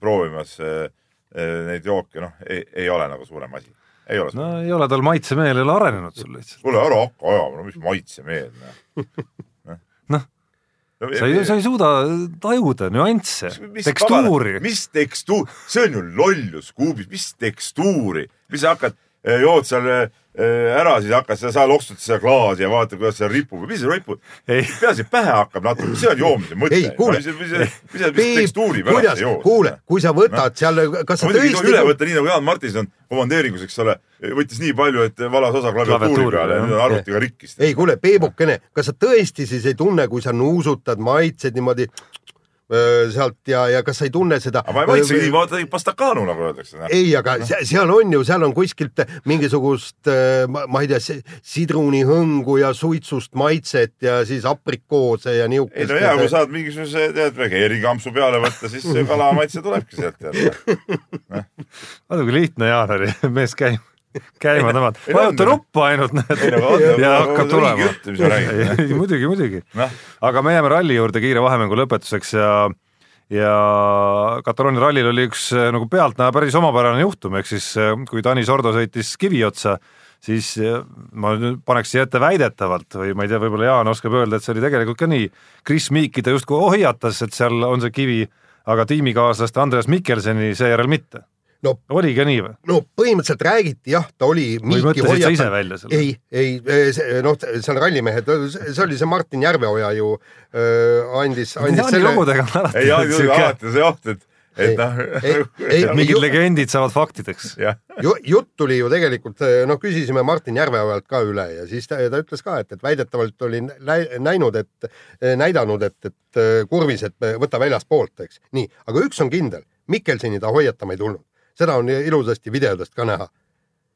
proovimas neid jooke, noh, ei, ei ole nagu suurem asi. ei ole no ei ole tal maitsemeel ei ole arenenud sul lihtsalt. kuule, ära hakka ajama, no mis maitsemeel, noh. Noh, sa ei, sa ei suuda tajuda nüansse, tekstuuri. mis tekstuur, see on ju lollus kuubis, mis tekstuuri, mis sa hakkad, jood seal eh, ära, siis hakkad, sa loksutad seda klaasi ja vaatad, kuidas see ripub, mis see ripub. Ei. peaasi, et pähe hakkab natuke, see on joomise mõte. Ei, kuule. mis, mis, mis, mis tekstuuri pärast sa, jood. kuule, kui sa võtad seal, kas sa tõesti üle võtta nii nagu Jaan Martinson komandeeringus, eks ole, võttis nii palju, et valas osa klaviatuuri peale ja nüüd on arvutiga rikkis. ei kuule, Peebukene, kas sa tõesti siis ei tunne, kui sa nuusutad, maitsed niimoodi sealt ja, ja kas sa ei tunne seda? aga ma ei maitsegi nii, vaata pastakanu nagu öeldakse. ei, aga se- seal on ju, seal on kuskilt mingisugust, ma ei tea, sidrunihõngu ja suitsust maitset ja siis aprikoose ja ei niisugust. no hea, kui saad mingisuguse, tead, keerikampsu peale võtta, siis see kala maitse tulebki sealt jälle. vaata kui lihtne Jaan oli, mees käima, käima tõmmata, vajuta ju. nuppu ainult näed on, ja hakkab tulema muidugi, muidugi. noh, aga me jääme ralli juurde kiire vahemängu lõpetuseks ja ja Kataloonia rallil oli üks äh, nagu pealtnäha päris omapärane juhtum, ehk siis äh, kui Tanis Ordo sõitis kivi otsa, siis äh, ma paneks siia ette väidetavalt või ma ei tea, võib-olla Jaan oskab öelda, et see oli tegelikult ka nii. Chris Meeki ta justkui hoiatas, et seal on see kivi, aga tiimikaaslaste Andreas Mikkelseni seejärel mitte. No oli ka nii või? no põhimõtteliselt räägiti jah, ta oli või mõtlesid sa ise välja selle? ei, ei, noh, seal rallimehed, see oli see Martin Järveoja ju öö, andis, andis Jaani selle, lugudega on alati ei alati see oht, et, et noh mingid ju, legendid saavad faktideks. ju, jutt tuli ju tegelikult, noh, küsisime Martin Järveojalt ka üle ja siis ta, ta ütles ka, et, et väidetavalt oli nä- näinud, et näidanud, et, et kurvis, et võta väljaspoolt, eks. nii, aga üks on kindel, Mikkelseni ta hoiatama ei tulnud, seda on ilusasti videodest ka näha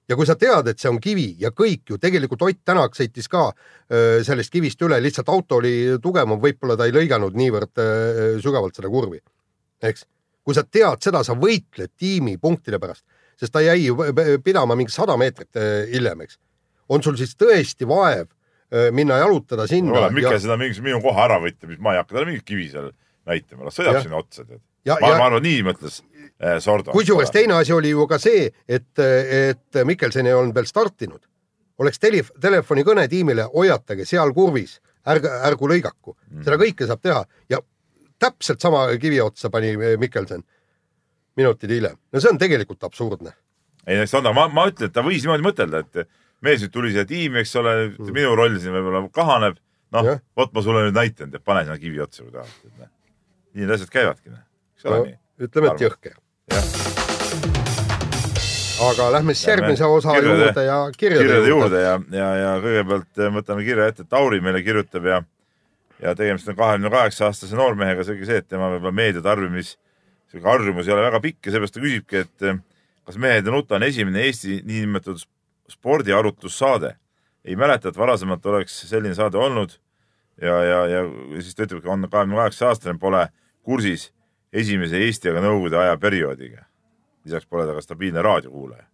ja kui sa tead, et see on kivi ja kõik ju tegelikult Ott Tänak sõitis ka öö, sellest kivist üle, lihtsalt auto oli tugevam, võib-olla ta ei lõiganud niivõrd öö, sügavalt seda kurvi, eks. kui sa tead seda, sa võitled tiimi punktide pärast, sest ta jäi ju pidama mingi sada meetrit öö, hiljem, eks. on sul siis tõesti vaev öö, minna jalutada sinna kuule, Mikkel seda mingisuguse minu koha ära võtta, mis ma ei hakka talle mingit kivi seal näitama, las sõidab sinna otsa, tead. ma, ma arvan, nii mõtles eh, Sordo. kusjuures teine asi oli ju ka see, et, et Mikkelson ei olnud veel startinud. oleks tele, telefonikõne tiimile, hoiatage seal kurvis, ärge, ärgu lõigaku, seda kõike saab teha ja täpselt sama kivi otsa pani Mikkelson minutid hiljem. no see on tegelikult absurdne. ei Sordo, ma, ma ütlen, et ta võis niimoodi mõtelda, et mees nüüd tuli siia tiimi, eks ole, minu roll siin võib-olla kahaneb. noh vot ma sulle nüüd näitan, pane sinna kivi otsa, kui tahad. nii need asjad käivadki, eks ole No, nii. ütleme, et jõhker. aga lähme siis järgmise osa kirjade- juurde ja kirjade, kirjade juurde, ja, ja, ja kõigepealt eh, võtame kirja ette, Tauri meile kirjutab ja ja tegemist on kahekümne kaheksa aastase noormehega, selge see, et tema võib-olla meediatarbimis, sihuke harjumus ei ole väga pikk ja seepärast ta küsibki, et eh, kas Mehed ja nuta on esimene Eesti niinimetatud spordiarutlussaade. ei mäleta, et varasemalt oleks selline saade olnud ja, ja, ja siis ta ütleb, on kahekümne kaheksa aastane, pole kursis esimese Eesti ega Nõukogude aja perioodiga. lisaks pole ta ka stabiilne raadiokuulaja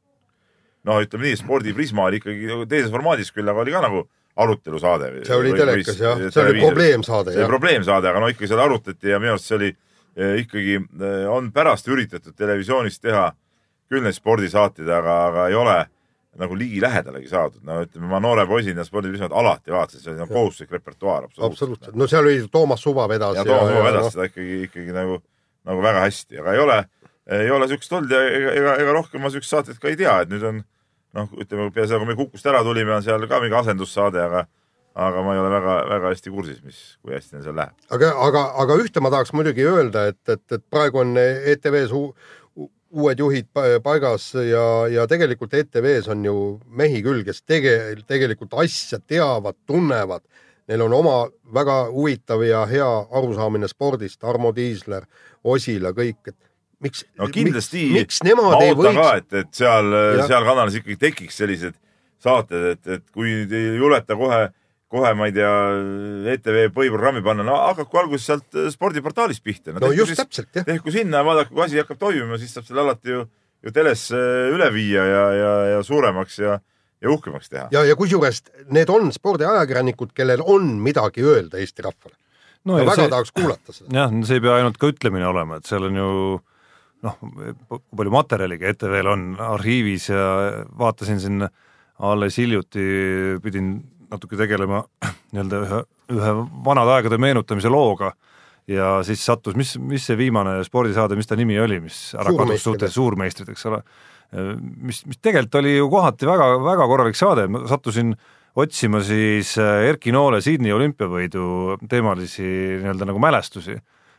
no ütleme nii, spordiprisma oli ikkagi teises formaadis küll, aga oli ka nagu arutelusaade. see oli telekas jah, see oli probleemsaade see oli probleemsaade, aga no ikkagi seal arutati ja minu arust see oli eh, ikkagi, on pärast üritatud televisioonis teha küll neid spordisaateid, aga, aga ei ole nagu ligilähedalegi saadud. no ütleme, ma noore poisina spordiprismat alati vaatasin, see oli nagu kohustuslik repertuaar absoluutselt. absoluutselt, no seal oli Toomas Suva vedas. ja Toomas Suva vedas seda ikkagi, ikkagi nagu, nagu väga hästi, aga ei ole, ei ole siukest olnud ja ega, ega, ega rohkem ma siukest saadet ka ei tea, et nüüd on noh, ütleme kui me Kukust ära tulime, on seal ka mingi asendussaade, aga aga ma ei ole väga-väga hästi kursis, mis, kui hästi neil seal läheb. aga, aga, aga ühte ma tahaks muidugi öelda, et, et, et praegu on ETV-s uued juhid paigas ja, ja tegelikult ETV-s on ju mehi küll, kes tege-, tegelikult asja teavad, tunnevad. Neil on oma väga huvitav ja hea arusaamine spordist, Armo Tiisler, Osila, kõik, et miks. no kindlasti. miks nemad ei võiks. et, et seal, seal kanalis ikkagi tekiks sellised saated, et, et kui ei juleta kohe kohe, ma ei tea, ETV põhiprogrammi panna, no hakaku alguses sealt äh, spordiportaalist pihta. no, no just siis, täpselt, jah. tehku sinna ja vaadake, kui asi hakkab toimima, siis saab selle alati ju, ju telesse äh, üle viia ja, ja, ja suuremaks ja, ja uhkemaks teha. ja, ja kusjuures need on spordiajakirjanikud, kellel on midagi öelda Eesti rahvale no. väga see, tahaks kuulata seda. jah, see ei pea ainult ka ütlemine olema, et seal on ju noh, kui palju materjaligi ETV-l on arhiivis ja vaatasin siin alles hiljuti pidin natuke tegelema nii-öelda ühe, ühe vanade aegade meenutamise looga ja siis sattus, mis, mis see viimane spordisaade, mis ta nimi oli, mis ära kadus suhtes suurmeistrid, eks ole, mis, mis tegelikult oli ju kohati väga, väga korralik saade, ma sattusin otsima siis äh, Erki Noole Sydney olümpiavõidu teemalisi nii-öelda nagu mälestusi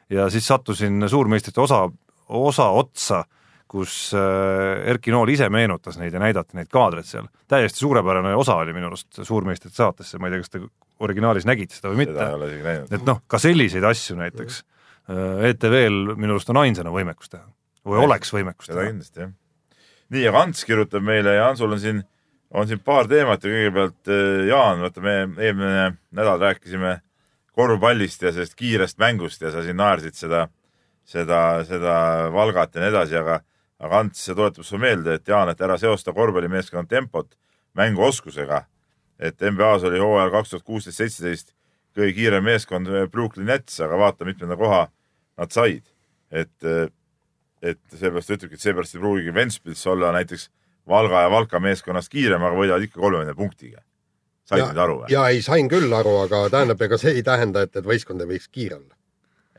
ja siis sattusin suurmeistrite osa, osa otsa äh, kus äh, Erki Nool ise meenutas neid ja näidati neid kaadreid seal. täiesti suurepärane osa oli minu arust Suurmeistrite saatesse, ma ei tea, kas te originaalis nägite seda või mitte. et noh, ka selliseid asju näiteks äh, ETV-l minu arust on ainsana võimekus teha või ja, oleks võimekus teha. kindlasti, jah. Nii, aga Ants kirjutab meile ja Antsul on siin, on siin paar teemat ja kõigepealt äh, Jaan, vaata me eelmine nädal rääkisime korvpallist ja sellest kiirest mängust ja sa siin naersid seda, seda, seda Valgat ja nii edasi, aga aga Ants tuletab sulle meelde, et Jaan, et ära seosta korvpallimeeskonna tempot mänguoskusega. et NBA-s oli hooajal kaks tuhat kuusteist, seitseteist kõige kiirem meeskond Brooklyn Nets, aga vaata, mitmenda koha nad said. et, et seepärast ütlebki, et seepärast ei pruugigi Ventspils olla näiteks Valga ja Valka meeskonnast kiirem, aga võidavad ikka kolmekümne punktiga. said nüüd aru või? ja ei, sain küll aru, aga tähendab, ega see ei tähenda, et, et võistkond ei võiks kiire olla.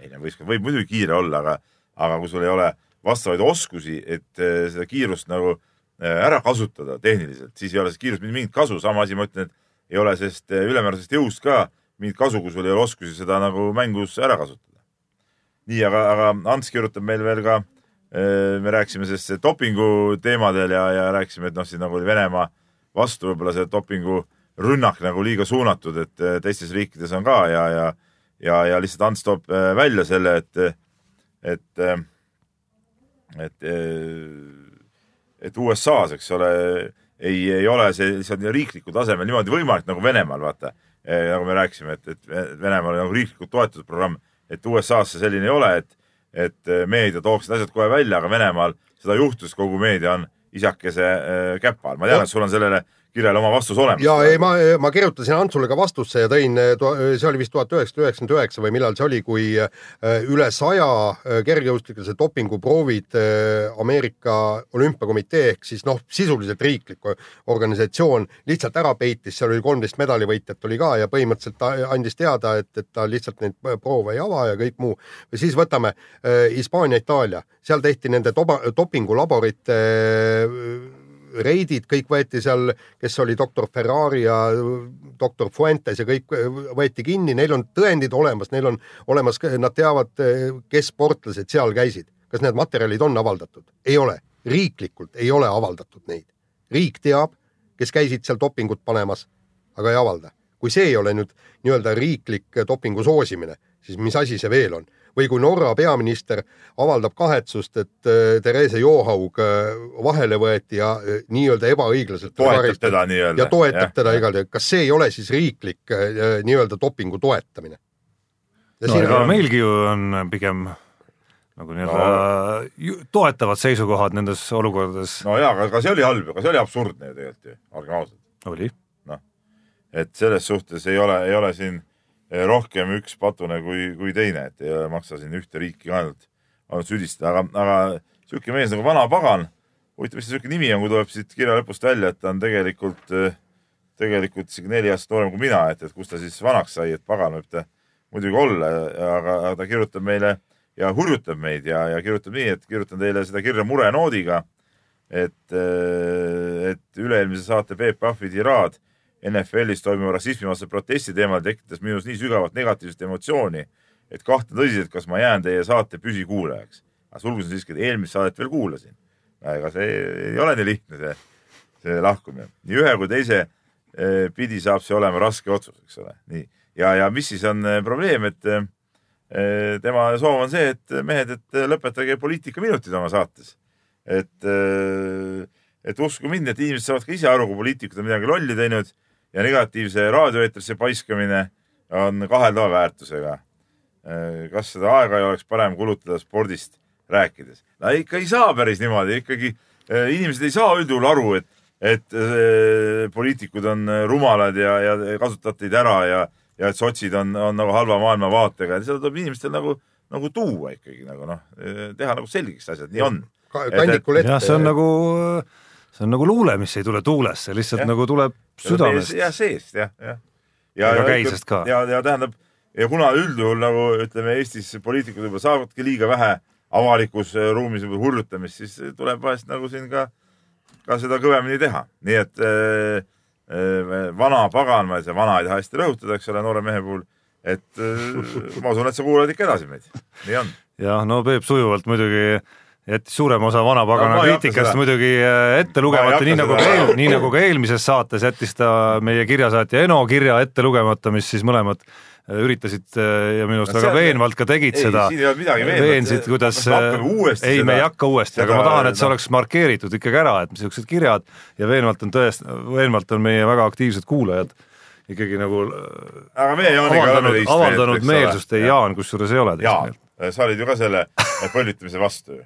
ei no võistkond võib muidugi kiire olla, aga, aga kui sul ei ole vastavaid oskusi, et eh, seda kiirust nagu eh, ära kasutada tehniliselt, siis ei ole sellest kiirust mingit kasu. sama asi, ma ütlen, et ei ole sellest eh, ülemäärasest jõust ka mingit kasu, kui sul ei ole oskusi seda nagu mängus ära kasutada. nii, aga, aga Ants kirjutab meil veel ka, me rääkisime sellest dopingu teemadel ja, ja rääkisime, et noh, siis nagu oli Venemaa vastu võib-olla see dopingu rünnak nagu liiga suunatud, et teistes riikides on ka ja, ja, ja, ja lihtsalt Ants toob välja selle, et, et et, et USA-s, eks ole, ei, ei ole see lihtsalt riiklikul tasemel niimoodi võimalik nagu Venemaal, vaata. Nagu me rääkisime, et, et Venemaal on nagu riiklikult toetatud programm, et USA-s see selline ei ole, et, et meedia tooks need asjad kohe välja, aga Venemaal seda juhtus, kogu meedia on isakese äh, käpa all. ma tean, et sul on sellele kirjale oma vastus olemas. ja ei, ma, ma kirjutasin Antsule ka vastusse ja tõin, see oli vist tuhat üheksasada üheksakümmend üheksa või millal see oli, kui äh, üle saja kergejõustiklase dopinguproovid Ameerika Olümpiakomitee ehk siis noh, sisuliselt riiklik organisatsioon lihtsalt ära peitis, seal oli kolmteist medalivõitjat oli ka ja põhimõtteliselt ta andis teada, et, et ta lihtsalt neid proove ei ava ja kõik muu. või siis võtame Hispaania, Itaalia, seal tehti nende dopingulaborite reidid, kõik võeti seal, kes oli doktor Ferrari ja doktor Fuentes ja kõik võeti kinni, neil on tõendid olemas, neil on olemas, nad teavad, kes sportlased seal käisid. kas need materjalid on avaldatud? ei ole, riiklikult ei ole avaldatud neid. riik teab, kes käisid seal dopingut panemas, aga ei avalda. kui see ei ole nüüd nii-öelda riiklik dopingu soosimine, siis mis asi see veel on? Või kui Norra peaminister avaldab kahetsust, et äh, Therese Johaug äh, vahele võeti ja äh, nii-öelda ebaõiglaselt toetab teda nii-öelda. ja toetab ja, teda igal juhul, kas see ei ole siis riiklik nii-öelda dopingu toetamine? no ega on... meilgi ju on pigem nagu nii-öelda no. toetavad seisukohad nendes olukordades. no jaa, aga, see oli halb, aga see oli absurdne ju tegelikult ju, olgem ausad. oli. noh, et selles suhtes ei ole, ei ole siin rohkem üks patune kui, kui teine, et ei maksa siin ühte riiki ainult, ainult süüdistada, aga, aga sihuke mees nagu vana pagan huvitav, mis see siuke nimi on, kui tuleb siit kirja lõpust välja, et ta on tegelikult, tegelikult isegi neli aastat noorem kui mina, et, et kus ta siis vanaks sai, et pagan võib ta muidugi olla, aga, aga ta kirjutab meile ja hurjutab meid ja, ja kirjutab nii, et kirjutan teile seda kirja murenoodiga, et, et üle-eelmise saate Peep Pahvi tiraad NFL-is toimuva rassismivastase protesti teemal tekitas minus nii sügavat negatiivset emotsiooni, et kahtlen tõsiselt, kas ma jään teie saate püsikuulajaks. aga sulgus on siiski, et eelmist saadet veel kuulasin. ega see ei ole nii lihtne, see, see lahkumine. nii ühe kui teise eh, pidi saab see olema raske otsus, eks ole, nii. ja, ja mis siis on eh, probleem, et eh, tema soov on see, et mehed, et lõpetage poliitikaminutid oma saates. et, et uskuge mind, et inimesed saavad ka ise aru, kui poliitikud on midagi lolli teinud ja negatiivse raadioeetrisse paiskamine on kaheldava väärtusega. kas seda aega ei oleks parem kulutada spordist rääkides? no ikka ei saa päris niimoodi, ikkagi eh, inimesed ei saa üldjuhul aru, et, et eh, poliitikud on rumalad ja, ja kasutavad teid ära ja, ja et sotsid on, on nagu halva maailmavaatega, seda tuleb inimestel nagu, nagu tuua ikkagi nagu noh, teha nagu selgeks asjad, nii on. kandikul ette. jah, see on nagu, see on nagu luule, mis ei tule tuulest, see lihtsalt ja. nagu tuleb südamest. jah, seest jah, jah. Ega käisest ka. ja, ja tähendab ja kuna üldjuhul nagu ütleme, Eestis poliitikud võib-olla saavadki liiga vähe avalikus äh, ruumis hurjutamist, siis tuleb vahest nagu siin ka, ka seda kõvemini teha, nii et äh, äh, vana pagan, ma ei tea, vana ei taha hästi rõhutada, eks ole, noore mehe puhul, et äh, ma usun, et sa kuulad ikka edasi meid, nii on. jah, no Peep sujuvalt muidugi jättis suurema osa vanapagana No ei kriitikast muidugi äh, ette lugemata, nii nagu ka eel, nii nagu ka eelmises saates jättis ta meie kirjasaatja Eno kirja ette lugemata, mis siis mõlemad äh, üritasid äh, ja minu arust No väga veenvalt ka tegid ei, seda. siin ei olnud midagi veenvat. veensid, kuidas ei, me ei hakka uuesti, aga ma tahan, et see noh. oleks markeeritud ikkagi ära, et niisugused kirjad ja veenvalt on tõest-, veenvalt on meie väga aktiivsed kuulajad ikkagi nagu aga meie Jaaniga avaldanud, avaldanud meelsust ja Jaan kusjuures ei ole Jaan sa olid ju ka selle põlvitamise vastu ju,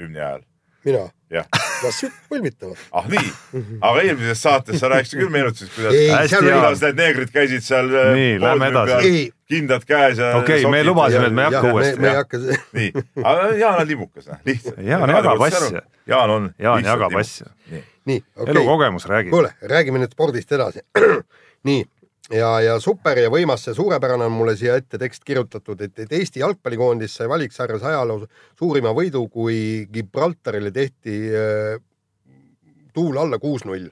hümni ajal. mina, jah, las põlvitavad. ah nii, aga eelmises saates sa rääkisid küll meenutasid, kuidas kuidas need neegrid käisid seal äh, Nii, lähme edasi. Kindad käes ja Okei, me sokid lubasime, ja- et me ei hakka uuesti, me ei hakka, nii, aga Jaan on libukas, noh, lihtsalt. Jaan jagab asja. Jaan on. Jaan jagab asja.. nii, nii, okei, elukogemus räägib. kuule, räägime nüüd spordist edasi. nii, ja, ja super ja võimas ja suurepärane on mulle siia ette tekst kirjutatud, et, et Eesti jalgpallikoondis sai valiksarjas ajaloo suurima võidu, kui Gibraltarile tehti äh, tuul alla kuus-null.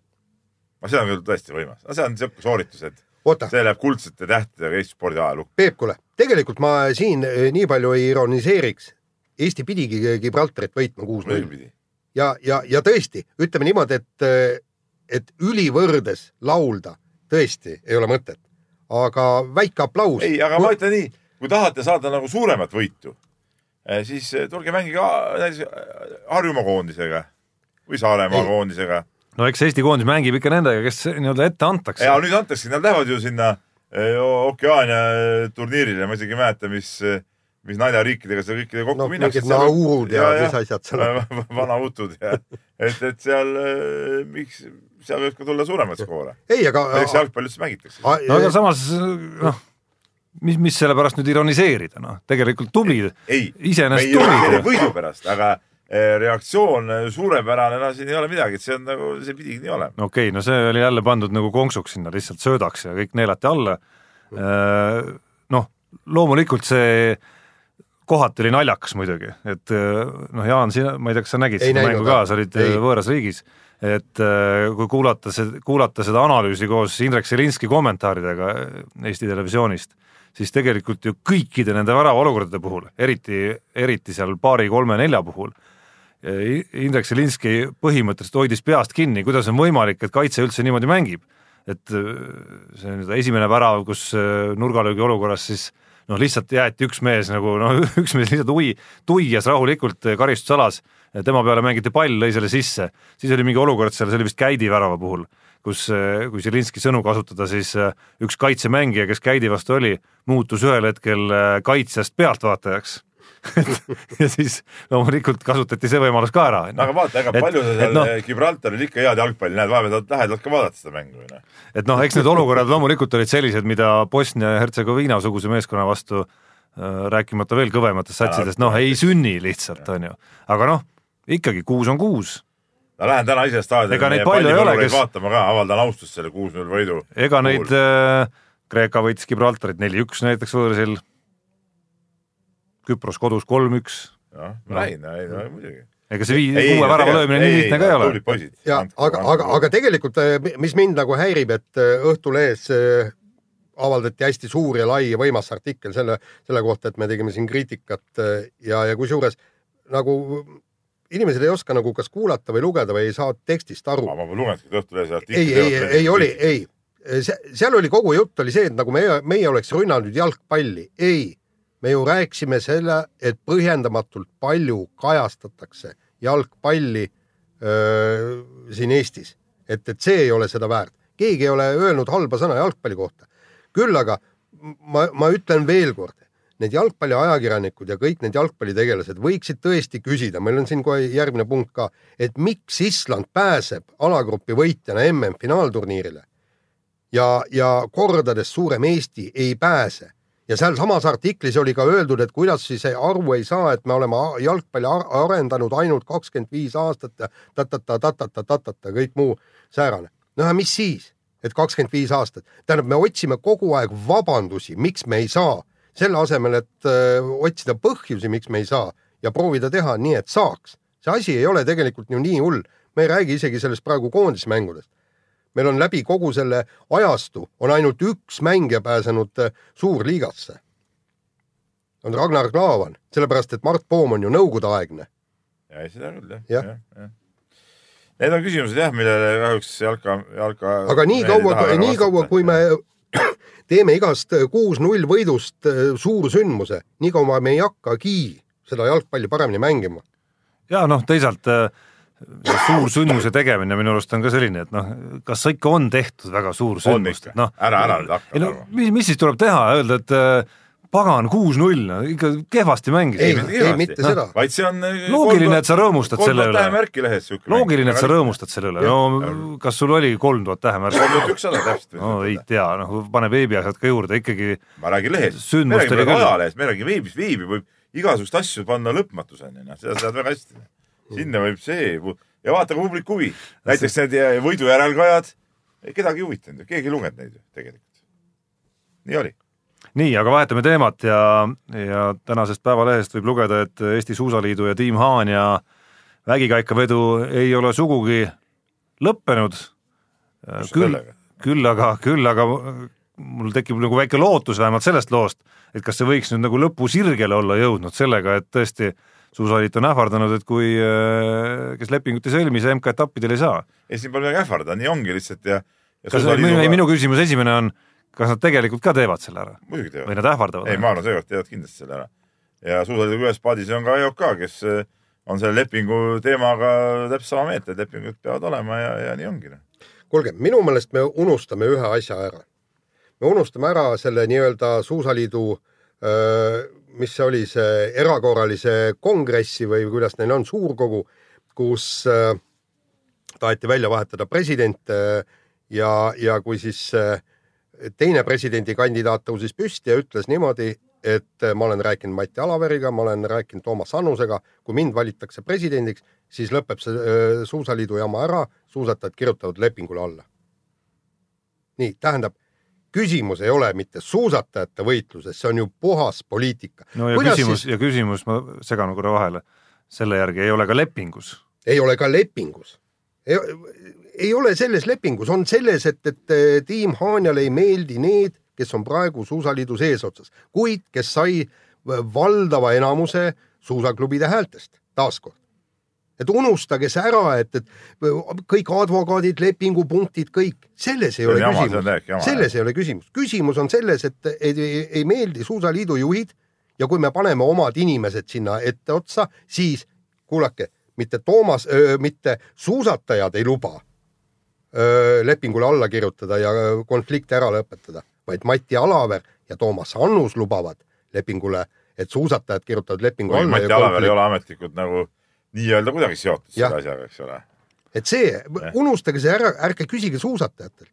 aga see on küll tõesti võimas, see on siuke sooritus, et oota, see läheb kuldsete tähtedega Eesti spordi ajalukku. Peep, kuule, tegelikult ma siin eh, nii palju ei ironiseeriks. Eesti pidigi Gibraltarit võitma kuus-null ja, ja, ja tõesti, ütleme niimoodi, et, et ülivõrdes laulda tõesti ei ole mõtet, aga väike aplaus. ei, aga ma ütlen nii, kui tahate saada nagu suuremat võitu, siis eh, tulge mängige a- näiteks eh, Harjumaa koondisega või Saaremaa koondisega. no eks Eesti koondis mängib ikka nendega, kes nii-öelda ette antakse ja. nüüd antakse, nad lähevad ju sinna eh, Okeaania turniirile, ma isegi ei mäleta, mis, mis naljariikidega seal kõikidega kokku noh, minnakse. mingid naurud ja, ja mis asjad seal on. vanautud ja et, et seal, miks, seal võib ka tulla suuremaid skoore. ei, aga. milleks jalgpalli üldse mängitakse? no aga samas noh, mis, mis selle pärast nüüd ironiseerida, noh, tegelikult tublid, iseenesest tublid võidu pärast, aga eh, reaktsioon eh, suurepärane, no siin ei ole midagi, et see on nagu, see pidigi nii olema. okei okay,, no see oli jälle pandud nagu konksuks sinna lihtsalt söödaks ja kõik neelati alla. noh, loomulikult see kohati oli naljakas muidugi, et noh, Jaan, sina, ma ei tea, kas sa nägid seda mängu ka, sa olid Ei. võõras riigis, et äh, kui kuulata see, kuulata seda analüüsi koos Indrek Selinski kommentaaridega Eesti Televisioonist, siis tegelikult ju kõikide nende väravaolukordade puhul, eriti, eriti seal paari-kolme-nelja puhul, Indrek Selinski põhimõtteliselt hoidis peast kinni, kuidas on võimalik, et kaitse üldse niimoodi mängib. et äh, see nüüd esimene värav, kus äh, nurgalöögi olukorras siis noh, lihtsalt jäeti üks mees nagu noh, üks mees lihtsalt ui, tuias rahulikult äh, karistusalas, tema peale mängiti pall, lõi selle sisse, siis oli mingi olukord seal, see oli vist Käidi värava puhul, kus, kui Zelinski sõnu kasutada, siis äh, üks kaitsemängija, kes Käidi vastu oli, muutus ühel hetkel äh, kaitsjast pealtvaatajaks ja siis loomulikult kasutati see võimalus ka ära. no aga vaata, ega palju sa et seal noh- no, Gibraltaril ikka head jalgpalli näed, vahepeal lähedalt ka vaadata seda mängu noh. et noh, eks need olukorrad loomulikult olid sellised, mida Bosnia ja Hertsegoviina suguse meeskonna vastu äh, rääkimata veel kõvematest satsidest, noh ei sünni lihtsalt, on ju. aga noh, ikkagi kuus on kuus. ma lähen täna ise staadioni Ega neid palju ei ole, kes- vaatama ka, avaldan austust selle kuus-null võidu. ega neid äh, Kreeka võitis Gibraltarit neli-üks näiteks võõrsil. Küpros kodus kolm-üks, jah, ma näin, näin, muidugi. ega see vii-, kuue värava löömine nii lihtne ka ei ole. ja aga, aga, aga tegelikult, mis mind nagu häirib, et äh, Õhtulehes äh, avaldati hästi suur ja lai ja võimas artikkel selle, selle kohta, et me tegime siin kriitikat äh, ja, ja kusjuures nagu inimesed ei oska nagu kas kuulata või lugeda või ei saa tekstist aru ma. pole lugenudki Õhtulehes artiklit. ei, ei, ei oli, ei, seal oli kogu jutt oli see, et nagu meie, meie oleks rünnanud jalgpalli, ei, me ju rääkisime selle, et põhjendamatult palju kajastatakse jalgpalli öö, siin Eestis, et, et see ei ole seda väärt, keegi ei ole öelnud halba sõna jalgpalli kohta. küll aga ma, ma ütlen veel kord, need jalgpalliajakirjanikud ja kõik need jalgpallitegelased võiksid tõesti küsida, meil on siin kohe järgmine punkt ka, et miks Island pääseb alagrupi võitjana MM-finaalturniirile ja, ja kordades suurem Eesti ei pääse. Ja sealsamas artiklis oli ka öeldud, et kuidas siis aru ei saa, et me oleme jalgpalli ar- arendanud ainult kakskümmend viis aastat ja ta-ta-ta-ta-ta-ta-ta-ta, kõik muu säärane. no ja mis siis, et kakskümmend viis aastat, tähendab, me otsime kogu aeg vabandusi, miks me ei saa, selle asemel, et öö, otsida põhjusi, miks me ei saa ja proovida teha nii, et saaks. see asi ei ole tegelikult ju nii hull, me ei räägi isegi sellest praegu koondismängudest meil on läbi kogu selle ajastu on ainult üks mängija pääsenud äh, suurliigasse. on Ragnar Klavan, sellepärast et Mart Poom on ju nõukogudeaegne. ja ei, seda küll jah Jah. ja,. Ja. Need on küsimused jah, millele kahjuks jalka, jalka. aga nii kaua, nii kaua, kui me teeme igast kuus-null võidust äh, suursündmuse, nii kaua me ei hakkagi seda jalgpalli paremini mängima. ja noh, teisalt äh, see suur sündmuse tegemine minu arust on ka selline, et noh, kas ikka on tehtud väga suur sündmus noh. Ära- ära nüüd hakka ei no mis, mis siis tuleb teha, öelda, et äh, pagan kuus-null, no ikka kehvasti mängis. ei, ei mitte seda. vaid see on. Loogiline, et sa rõõmustad selle üle. tähemärki lehes siuke. loogiline, et sa. rõõmustad selle üle, no kas sul oli kolm tuhat tähemärki? kolm tuhat ükssada täpselt. no ei tea, noh pane veebiasjad ka juurde ikkagi, ma räägin lehest. me räägime ajalehest, me räägime veebis, veebi võib igasuguseid asju panna lõpmatuseni, noh, seda sa tead väga hästi. sinna võib see ja vaata ka publiku huvi. näiteks need võidu järelkajad, kedagi ei huvitanud ju, keegi ei lugenud neid ju tegelikult. nii oli. nii, aga vahetame teemat ja, ja tänasest Päevalehest võib lugeda, et Eesti Suusaliidu ja Tiim Haanja vägikaikavedu ei ole sugugi lõppenud. Küll küll aga, küll aga mul tekib nagu väike lootus vähemalt sellest loost, et kas see võiks nüüd nagu lõpusirgele olla jõudnud sellega, et tõesti suusaliit on ähvardanud, et kui, kes lepingut ei sõlmi, see MK-etappidel ei saa. ei, siin pole midagi ähvardada, nii ongi lihtsalt ja. kas, minu, minu küsimus esimene on, kas nad tegelikult ka teevad selle ära muidugi teevad või. nad ähvardavad? ei, ma arvan, seekord teevad kindlasti selle ära. ja suusaliidu ühes paadis on ka EOK, kes eh, on selle lepingu teemaga täpselt sama meelt, et lepingud peavad olema ja, ja nii ongi. noh. kuulge, minu meelest me unustame ühe asja ära. me unustame ära selle nii-öelda Suusaliidu, mis see oli, see erakorralise kongressi või kuidas neil on, suurkogu, kus äh, taheti välja vahetada president äh, ja, ja kui siis äh, teine presidendikandidaat tõusis püsti ja ütles niimoodi, et ma olen rääkinud Mati Alaveriga, ma olen rääkinud Toomas Annusega, kui mind valitakse presidendiks, siis lõpeb see suusaliidu jama ära, suusatajad kirjutavad lepingule alla. nii, tähendab, küsimus ei ole mitte suusatajate võitluses, see on ju puhas poliitika. no ja küsimus siis..., ja küsimus, ma segan korra vahele, selle järgi ei ole ka lepingus. ei ole ka lepingus. Ei ole selles lepingus, on selles, et, et eh, tiim Haanjale ei meeldi need, kes on praegu suusaliidus eesotsas, kuid kes sai valdava enamuse suusaklubide häältest, taaskord. et unustage see ära, et, et kõik advokaadid, lepingupunktid, kõik, selles ei ole jama, küsimus. selles ei ole küsimus, küsimus on selles, et ei, ei, ei meeldi suusaliidu juhid ja kui me paneme omad inimesed sinna etteotsa, siis kuulake, mitte Toomas, mitte suusatajad ei luba lepingule alla kirjutada ja konflikte ära lõpetada, vaid Mati Alaver ja Toomas Annus lubavad lepingule, et suusatajad kirjutavad lepingu alla Mati ja Alaver ei konflikt, ole ametlikult nagu nii-öelda kuidagi seotud selle asjaga, eks ole. et see, unustage see ära, ärge küsige suusatajatelt.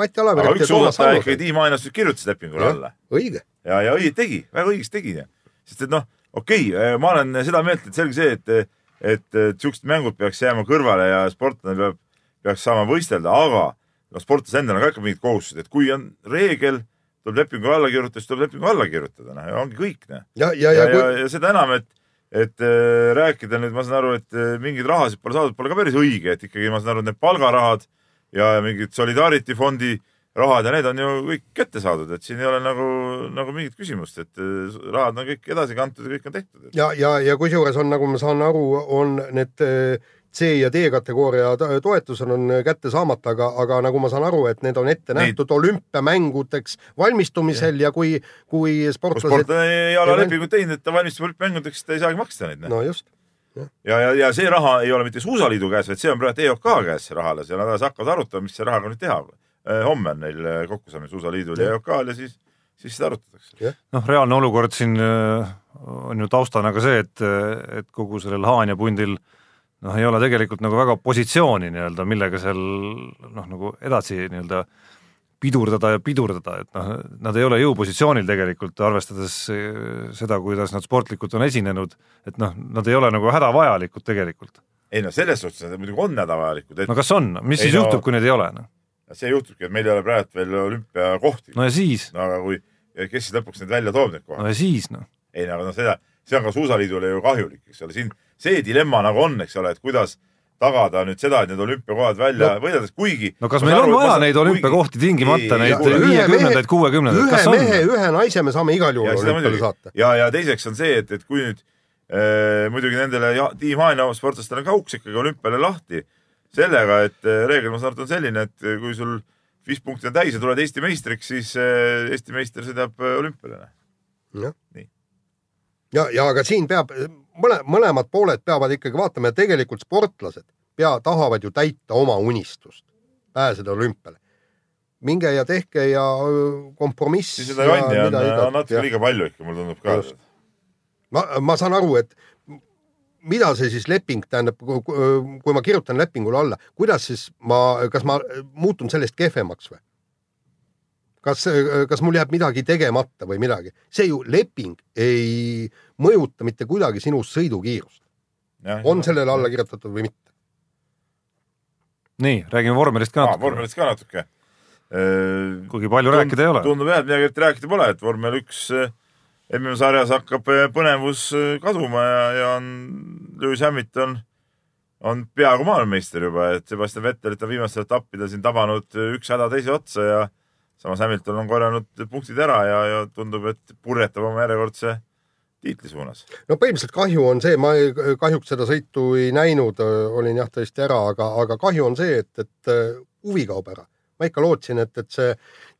Mati aga Alaver üks suusataja ikkagi, Tiim Ainastu kirjutas lepingule Jah. alla õige, ja, ja õieti tegi, väga õigesti tegi. sest et noh, okei okay,, ma olen seda meelt, et selge see, et et et siuksed mängud peaks jääma kõrvale ja sportlane peab, peaks saama võistelda, aga no sportlasel endal on ka ikka mingid kohustused, et kui on reegel, tuleb lepingu alla kirjutada, siis tuleb lepingu alla kirjutada, noh ja ongi kõik, noh. ja, ja, ja, ja kui ja, seda enam, et, et äh, rääkida nüüd, ma saan aru, et äh, mingeid rahasid pole saadud, pole ka päris õige, et ikkagi ma saan aru, et need palgarahad ja mingid Solidarity fondi rahad ja need on ju kõik kätte saadud, et siin ei ole nagu, nagu mingit küsimust, et äh, rahad on kõik edasi kantud ja kõik on tehtud. ja, ja, ja kusjuures on, nagu ma saan aru, on need eh, C ja D kategooria to- toetused on kätte saamata, aga, aga nagu ma saan aru, et need on ette Neid- nähtud olümpiamängudeks valmistumisel ja kui, kui kui sportlased, sportlane ei ole Ja lepingut teinud, et ta valmistub olümpiamängudeks, ta ei saagi maksta neid. no just, ja, ja, ja see raha ei ole mitte Suusaliidu käes, vaid see on praegu EOK käes see raha alles ja nad hakkavad arutama, mis selle rahaga nüüd teha. homme on neil eh, kokkusaamine Suusaliidul ja EOK-l ja siis, siis seda arutatakse. noh, reaalne olukord siin äh, on ju taustana ka see, et, et kogu sellel Haanja pundil noh, ei ole tegelikult nagu väga positsiooni nii-öelda, millega seal noh, nagu edasi nii-öelda pidurdada ja pidurdada, et noh, nad ei ole jõupositsioonil tegelikult, arvestades äh, seda, kuidas nad sportlikult on esinenud, et noh, nad ei ole nagu hädavajalikud tegelikult. ei no selles suhtes nad muidugi on hädavajalikud, et no kas on, mis Ei siis no- juhtub, kui neid ei ole noh? see juhtubki, et meil ei ole praegu veel olümpiakohti no ja siis, no aga kui, kes siis lõpuks need välja toob, need no kohad? ja siis noh, ei no aga noh, seda, see on ka Suusaliidule ju kahjulik, eks ole, siin see dilemma nagu on, eks ole, et kuidas tagada nüüd seda, et need olümpiakohad välja no, võideldes, kuigi no kas meil on vaja neid olümpiakohti tingimata, neid ühe viiekümnendaid, kuuekümnendaid, ühe kas on? mehe, ühe naise me saame igal ja juhul olümpiale saata. ja, ja teiseks on see, et, et kui nüüd äh, muidugi nendele ja- Tiim Haanja sportlastele on ka uks ikkagi olümpiale lahti sellega, et äh, reegel ma saan aru, on selline, et äh, kui sul viis punkti on täis ja tuled Eesti meistriks, siis äh, Eesti meister sõidab olümpiale. jah Nii., ja, ja aga siin peab mõle, mõlemad pooled peavad ikkagi vaatama ja tegelikult sportlased pea, tahavad ju täita oma unistust, pääseda olümpiale. minge ja tehke ja kompromiss. siis seda jonni on, on natuke liiga palju ikka, mulle tundub ka ma, ma saan aru, et mida see siis leping tähendab, kui ma kirjutan lepingule alla, kuidas siis ma, kas ma muutun sellest kehvemaks või? kas, kas mul jääb midagi tegemata või midagi, see ju leping ei mõjuta mitte kuidagi sinu sõidukiirust, on sellele alla kirjutatud või mitte. nii, räägime vormelist ka natuke, vormelist ka natuke. kuigi palju rääkida ei ole. tundub jah, et midagi eriti rääkida pole, et vormel üks äh, MM-sarjas hakkab äh, põnevus äh, kaduma ja, ja on Lewis Hamilton on peaaegu maailmameister juba, et Sebastian Vettelit on viimastel etappidel siin tabanud äh, üks häda teise otsa ja samas Hamilton on korjanud punktid ära ja, ja tundub, et purjetab oma järjekordse tiitli suunas. no põhimõtteliselt kahju on see, ma ei, kahjuks seda sõitu ei näinud, olin jah tõesti ära, aga, aga kahju on see, et, et äh, huvi kaob ära. ma ikka lootsin, et, et see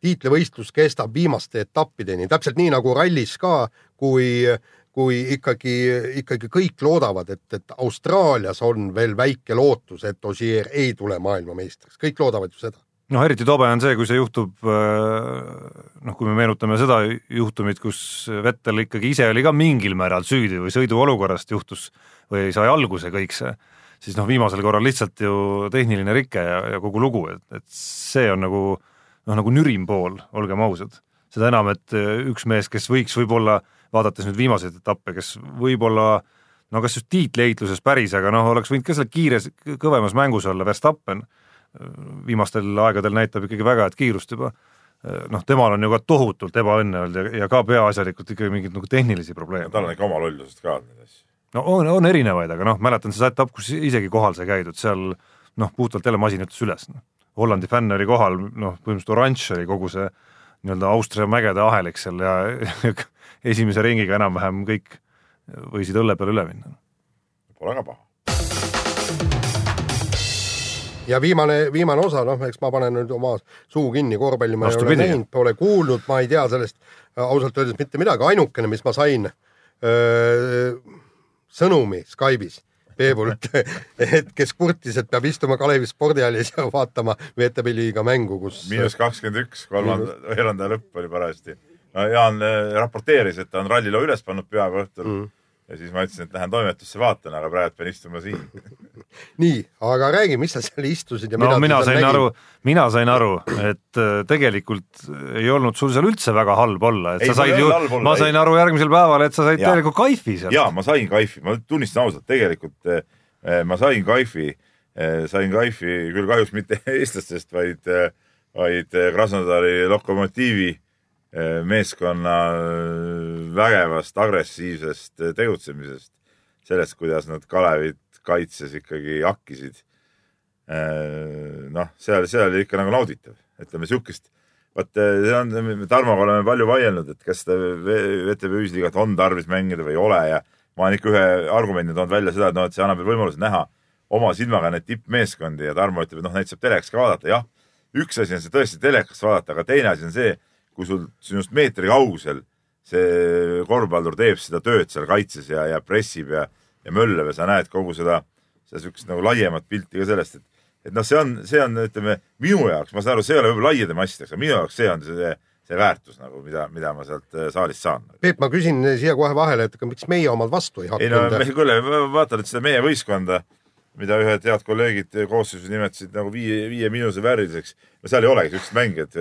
tiitlivõistlus kestab viimaste etappideni, täpselt nii nagu rallis ka, kui, kui ikkagi, ikkagi kõik loodavad, et, et Austraalias on veel väike lootus, et Ogier ei tule maailmameistriks, kõik loodavad ju seda. noh, eriti tobe on see, kui see juhtub noh, kui me meenutame seda juhtumit, kus Vettel ikkagi ise oli ka mingil määral süüdi või sõiduolukorrast juhtus või sai alguse kõik see, siis noh, viimasel korral lihtsalt ju tehniline rike ja, ja kogu lugu, et, et see on nagu noh, nagu nürim pool, olgem ausad. seda enam, et üks mees, kes võiks võib-olla, vaadates nüüd viimaseid etappe, kes võib-olla no kas just tiitliheitluses päris, aga noh, oleks võinud ka seal kiires, kõvemas mängus olla, Verstappen viimastel aegadel näitab ikkagi väga head kiirust juba. noh, temal on ju ka tohutult ebaõnne olnud ja, ja ka peaasjalikult ikkagi mingeid nagu tehnilisi probleeme tal on ikka oma lollusest ka no on, on erinevaid, aga noh, mäletan seda etapp, kus isegi kohal sai käidud, seal noh, puhtalt jälle masin ütles üles no.. Hollandi fänn oli kohal, noh, põhimõtteliselt oranž oli kogu see nii-öelda Austria mägede ahelik seal ja esimese ringiga enam-vähem kõik võisid õlle peale üle minna. Pole ka paha. Ja viimane, viimane osa, noh, eks ma panen nüüd oma suu kinni, korvpalli ma ei ole näinud, pole kuulnud, ma ei tea sellest äh, ausalt öeldes mitte midagi, ainukene, mis ma sain öö, sõnumi Skype'is Peebult, et kes kurtis, et peab istuma Kalevi spordihallis ja vaatama VTB liiga mängu, kus miinus kakskümmend üks, kolmanda, veerandaja lõpp oli parajasti. Jaan äh, raporteeris, et ta on ralliloo üles pannud pühapäeva õhtul mm. Ja siis ma ütlesin, et lähen toimetusse vaatan, aga praegu pean istuma siin. nii, aga räägi, mis sa seal istusid ja no mida mina sain nägid? aru, mina sain aru, et äh, tegelikult ei olnud sul seal üldse väga halb olla, et Ei, sa said ju ma ei. sain aru järgmisel päeval, et sa said täielikult kaifi seal. ja ma sain kaifi, ma tunnistan ausalt, tegelikult eh, ma sain kaifi, sain kaifi küll kahjuks mitte eestlastest, vaid, vaid Krasnodari Lokomotiivi meeskonna eh, vägevast agressiivsest eh, tegutsemisest, sellest, kuidas nad Kalevit kaitses ikkagi hakkisid. noh, seal, seal oli ikka nagu nauditav, ütleme siukest, vot see on, Tarmoga oleme palju vaielnud, et kas seda V- VTB ühisliigat on tarvis mängida või ei ole ja ma olen ikka ühe argumendi toonud välja seda, et noh, et see annab võimaluse näha oma silmaga neid tippmeeskondi ja Tarmo ütleb, et noh, neid saab telekast ka vaadata, jah. üks asi on see tõesti telekast vaadata, aga teine asi on see, kui sul sinust meetri kaugusel see korvpallur teeb seda tööd seal kaitses ja, ja pressib ja, ja möllab ja sa näed kogu seda, seda siukest nagu laiemat pilti ka sellest, et et noh, see on, see on, ütleme minu jaoks, ma saan aru, see ei ole võib-olla laiade massideks, aga minu jaoks see on see, see väärtus nagu, mida, mida ma sealt äh, saalist saan. Peep, ma küsin siia kohe vahele, et aga miks meie omad vastu ei ei no hakanud me küll, vaatan, et seda meie võistkonda, mida ühed head kolleegid koosseisus nimetasid nagu viie, viie miinuse vääriliseks, no seal ei olegi siukseid mängijad,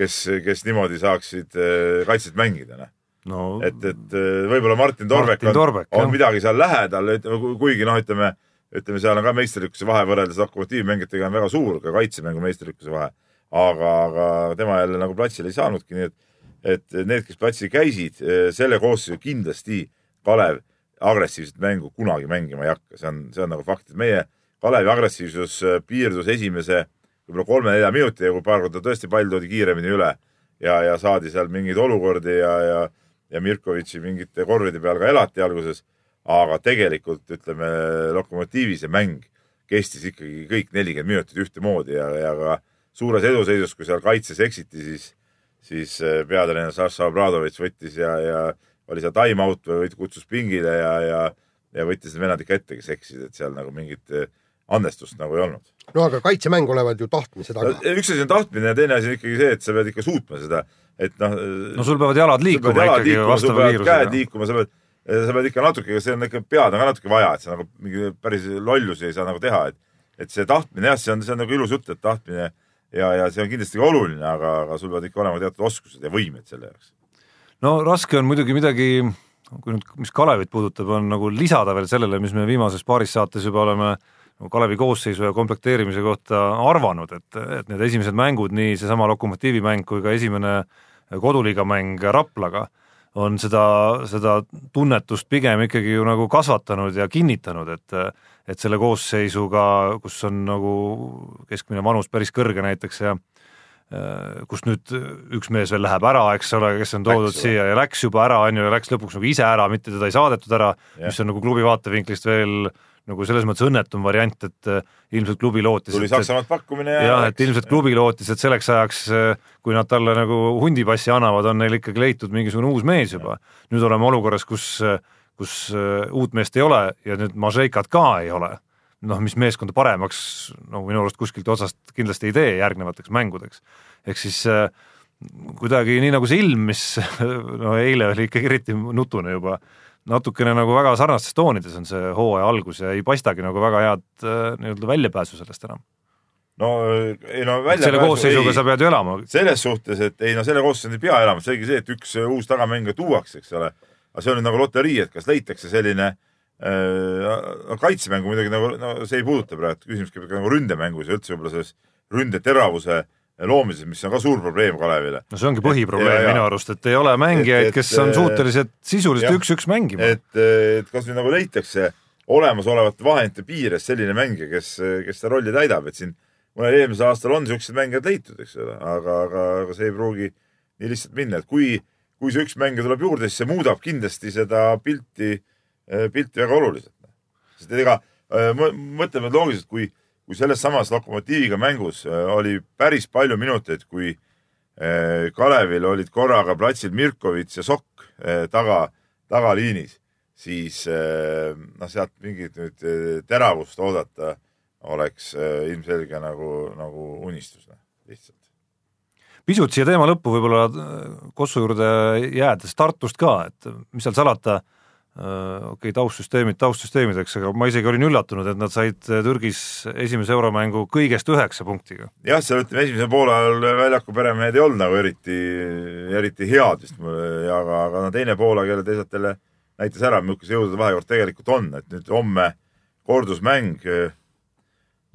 kes, kes niimoodi saaksid äh, kaitset mängida, noh. no et, et äh, võib-olla Martin Torbek Martin on, Torbek, on jah. midagi seal lähedal, kuigi noh, ütleme, ütleme, seal on ka meisterlikkuse vahe võrreldes lokomotiivmängijatega on väga suur, ka kaitsemängu meisterlikkuse vahe. aga, aga tema jälle nagu platsile ei saanudki, nii et, et need, kes platsil käisid, selle koosseisu kindlasti Kalev agressiivset mängu kunagi mängima ei hakka, see on, see on nagu fakt, et meie Kalevi agressiivsus piirdus esimese võib-olla kolme-nelja minutiga, kui paar korda tõesti pall toodi kiiremini üle ja, ja saadi seal mingeid olukordi ja, ja, ja Mirkovitši mingite korvide peal ka elati alguses. aga tegelikult ütleme, Lokomotiivi see mäng kestis ikkagi kõik nelikümmend minutit ühtemoodi ja, ja ka suures eduseisus, kui seal kaitses eksiti, siis, siis äh, peatreener Saša Obradovitš võttis ja, ja oli seal time out või kutsus pingile ja, ja, ja võttis need vennad ikka ette, kes eksisid, et seal nagu mingit äh, andestust nagu ei olnud. no aga kaitsemäng olevat ju tahtmise taga. üks asi on tahtmine ja teine asi on ikkagi see, et sa pead ikka suutma seda, et noh. no sul peavad jalad liikuma ikkagi sul vastava peavad käed liikuma, sa pead, sa pead ikka natuke, see on ikka pead on ka natuke vaja, et sa nagu mingi päris lollusi ei saa nagu teha, et et see tahtmine jah, see on, see on nagu ilus jutt, et tahtmine ja, ja see on kindlasti ka oluline, aga, aga sul peavad ikka olema teatud oskused ja võimed selle jaoks. no raske on muidugi midagi, kui nüüd, mis Kalevit puudutab, on nagu lisada veel sellele, mis me viimases paaris saates juba oleme nagu Kalevi koosseisu ja komplekteerimise kohta arvanud, et, et need esimesed mängud, nii seesama Lokomotiivi mäng kui ka esimene koduliiga mäng Raplaga, on seda, seda tunnetust pigem ikkagi ju nagu kasvatanud ja kinnitanud, et et selle koosseisuga, kus on nagu keskmine vanus päris kõrge näiteks ja äh, kust nüüd üks mees veel läheb ära, eks ole, kes on toodud Läks siia ja läks juba ära, on ju, ja läks lõpuks nagu ise ära, mitte teda ei saadetud ära, mis on nagu klubi vaatevinklist veel nagu selles mõttes õnnetum variant, et äh, ilmselt klubi lootis, tuli Saksamaalt pakkumine ja jah, et ilmselt klubi lootis, et selleks ajaks, kui nad talle nagu hundipassi annavad, on neil ikkagi leitud mingisugune uus mees juba. nüüd oleme olukorras, kus, kus äh, uut meest ei ole ja nüüd Mažeikat ka ei ole. noh, mis meeskonda paremaks no minu arust kuskilt otsast kindlasti ei tee järgnevateks mängudeks. ehk siis äh, kuidagi nii nagu see ilm, mis no eile oli ikkagi eriti nutune juba, natukene nagu väga sarnastes toonides on see hooaja algus ja ei paistagi nagu väga head äh, nii-öelda väljapääsu sellest enam. no ei no välja. selle koosseisuga sa pead ju elama. selles suhtes, et ei no selle koosseisu ei pea elama, selge see, et üks äh, uus tagamängija tuuakse, eks ole. aga see on nagu loterii, et kas leitakse selline äh, kaitsemängu muidugi nagu, no see ei puuduta praegu, küsimus käib nagu ründemängus ja üldse võib-olla selles ründeteravuse loomises, mis on ka suur probleem Kalevile. no see ongi põhiprobleem minu arust, et ei ole mängijaid, kes on suutelised sisuliselt üks-üks mängima. et, et kas nüüd nagu leitakse olemasolevate vahendite piires selline mängija, kes, kes seda rolli täidab, et siin mõnel eelmisel aastal on siuksed mängijad leitud, eks ole, aga, aga, aga see ei pruugi nii lihtsalt minna, et kui, kui see üks mängija tuleb juurde, siis see muudab kindlasti seda pilti, pilti väga oluliselt. sest ega mõ- mõtleme loogiliselt, kui, kui selles samas Lokomotiiviga mängus äh, oli päris palju minuteid, kui äh, Kalevil olid korraga platsil Mirkovitš ja Sokk äh, taga, tagaliinis, siis noh, sealt mingit nüüd teravust oodata oleks ilmselge nagu, nagu unistus noh, lihtsalt. pisut siia teema lõppu võib-olla Kossu juurde jäädes Tartust ka, et mis seal salata, okei okay,, taustsüsteemid taustsüsteemideks, aga ma isegi olin üllatunud, et nad said Türgis esimese euromängu kõigest üheksa punktiga. jah, seal ütleme, esimesel poolajal väljaku peremehed ei olnud nagu eriti, eriti head vist, aga, aga no teine poolaeg jälle teisalt jälle näitas ära, milline jõudude vahekord tegelikult on, et nüüd homme kordusmäng.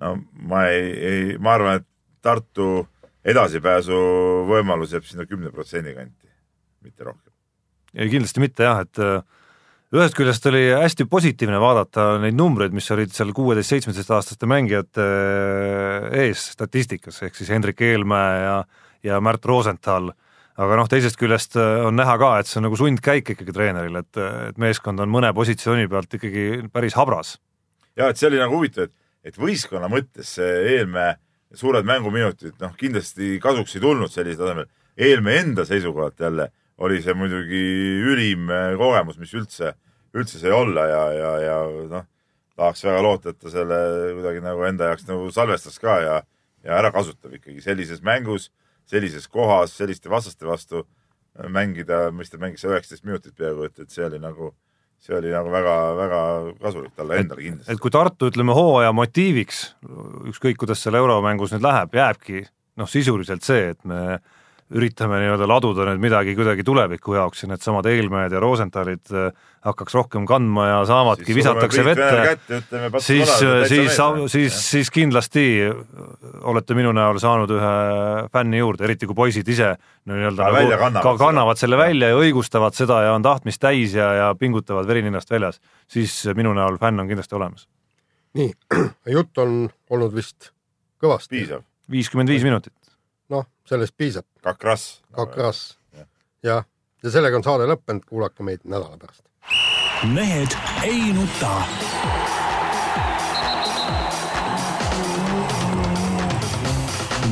no ma ei, ei, ma arvan, et Tartu edasipääsu võimalus jääb sinna kümne protsendi kanti, mitte rohkem. ei, kindlasti mitte jah, et äh, ühest küljest oli hästi positiivne vaadata neid numbreid, mis olid seal kuueteist-seitsmeteistaastaste mängijate äh, ees statistikas, ehk siis Hendrik Eelmäe ja, ja Märt Rosenthal, aga noh, teisest küljest äh, on näha ka, et see on nagu sundkäik ikkagi treeneril, et, et meeskond on mõne positsiooni pealt ikkagi päris habras. ja et see oli nagu huvitav, et, et võistkonna mõttes see Eelmäe suured mänguminutid, noh, kindlasti kasuks ei tulnud sellisel tasemel. Eelmäe enda seisukohalt jälle oli see muidugi ülim kogemus, mis üldse, üldse sai olla ja, ja, ja noh, tahaks väga loota, et ta selle kuidagi nagu enda jaoks nagu salvestas ka ja, ja ära kasutab ikkagi sellises mängus, sellises kohas, selliste vastaste vastu mängida, mis ta mängis üheksateist minutit peaaegu, et, et see oli nagu see oli nagu väga-väga kasulik talle endale kindlasti. et kui Tartu, ütleme, hooaja motiiviks, ükskõik kuidas seal euromängus nüüd läheb, jääbki noh, sisuliselt see, et me üritame nii-öelda laduda nüüd midagi kuidagi tuleviku jaoks ja needsamad Eelmäed ja Rosenthalid äh, hakkaks rohkem kandma ja saavadki, visatakse vette, siis, siis, siis, siis kindlasti olete minu näol saanud ühe fänni juurde, eriti kui poisid ise nii-öelda nagu kannavad, ka kannavad selle välja ja õigustavad seda ja on tahtmist täis ja, ja pingutavad veri ninast väljas, siis minu näol fänn on kindlasti olemas. nii, jutt on olnud vist kõvasti. piisav. viiskümmend viis minutit noh, sellest piisab. kakras. kakras, jah. ja sellega on saade lõppenud, kuulake meid nädala pärast. mehed ei nuta.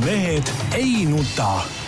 mehed ei nuta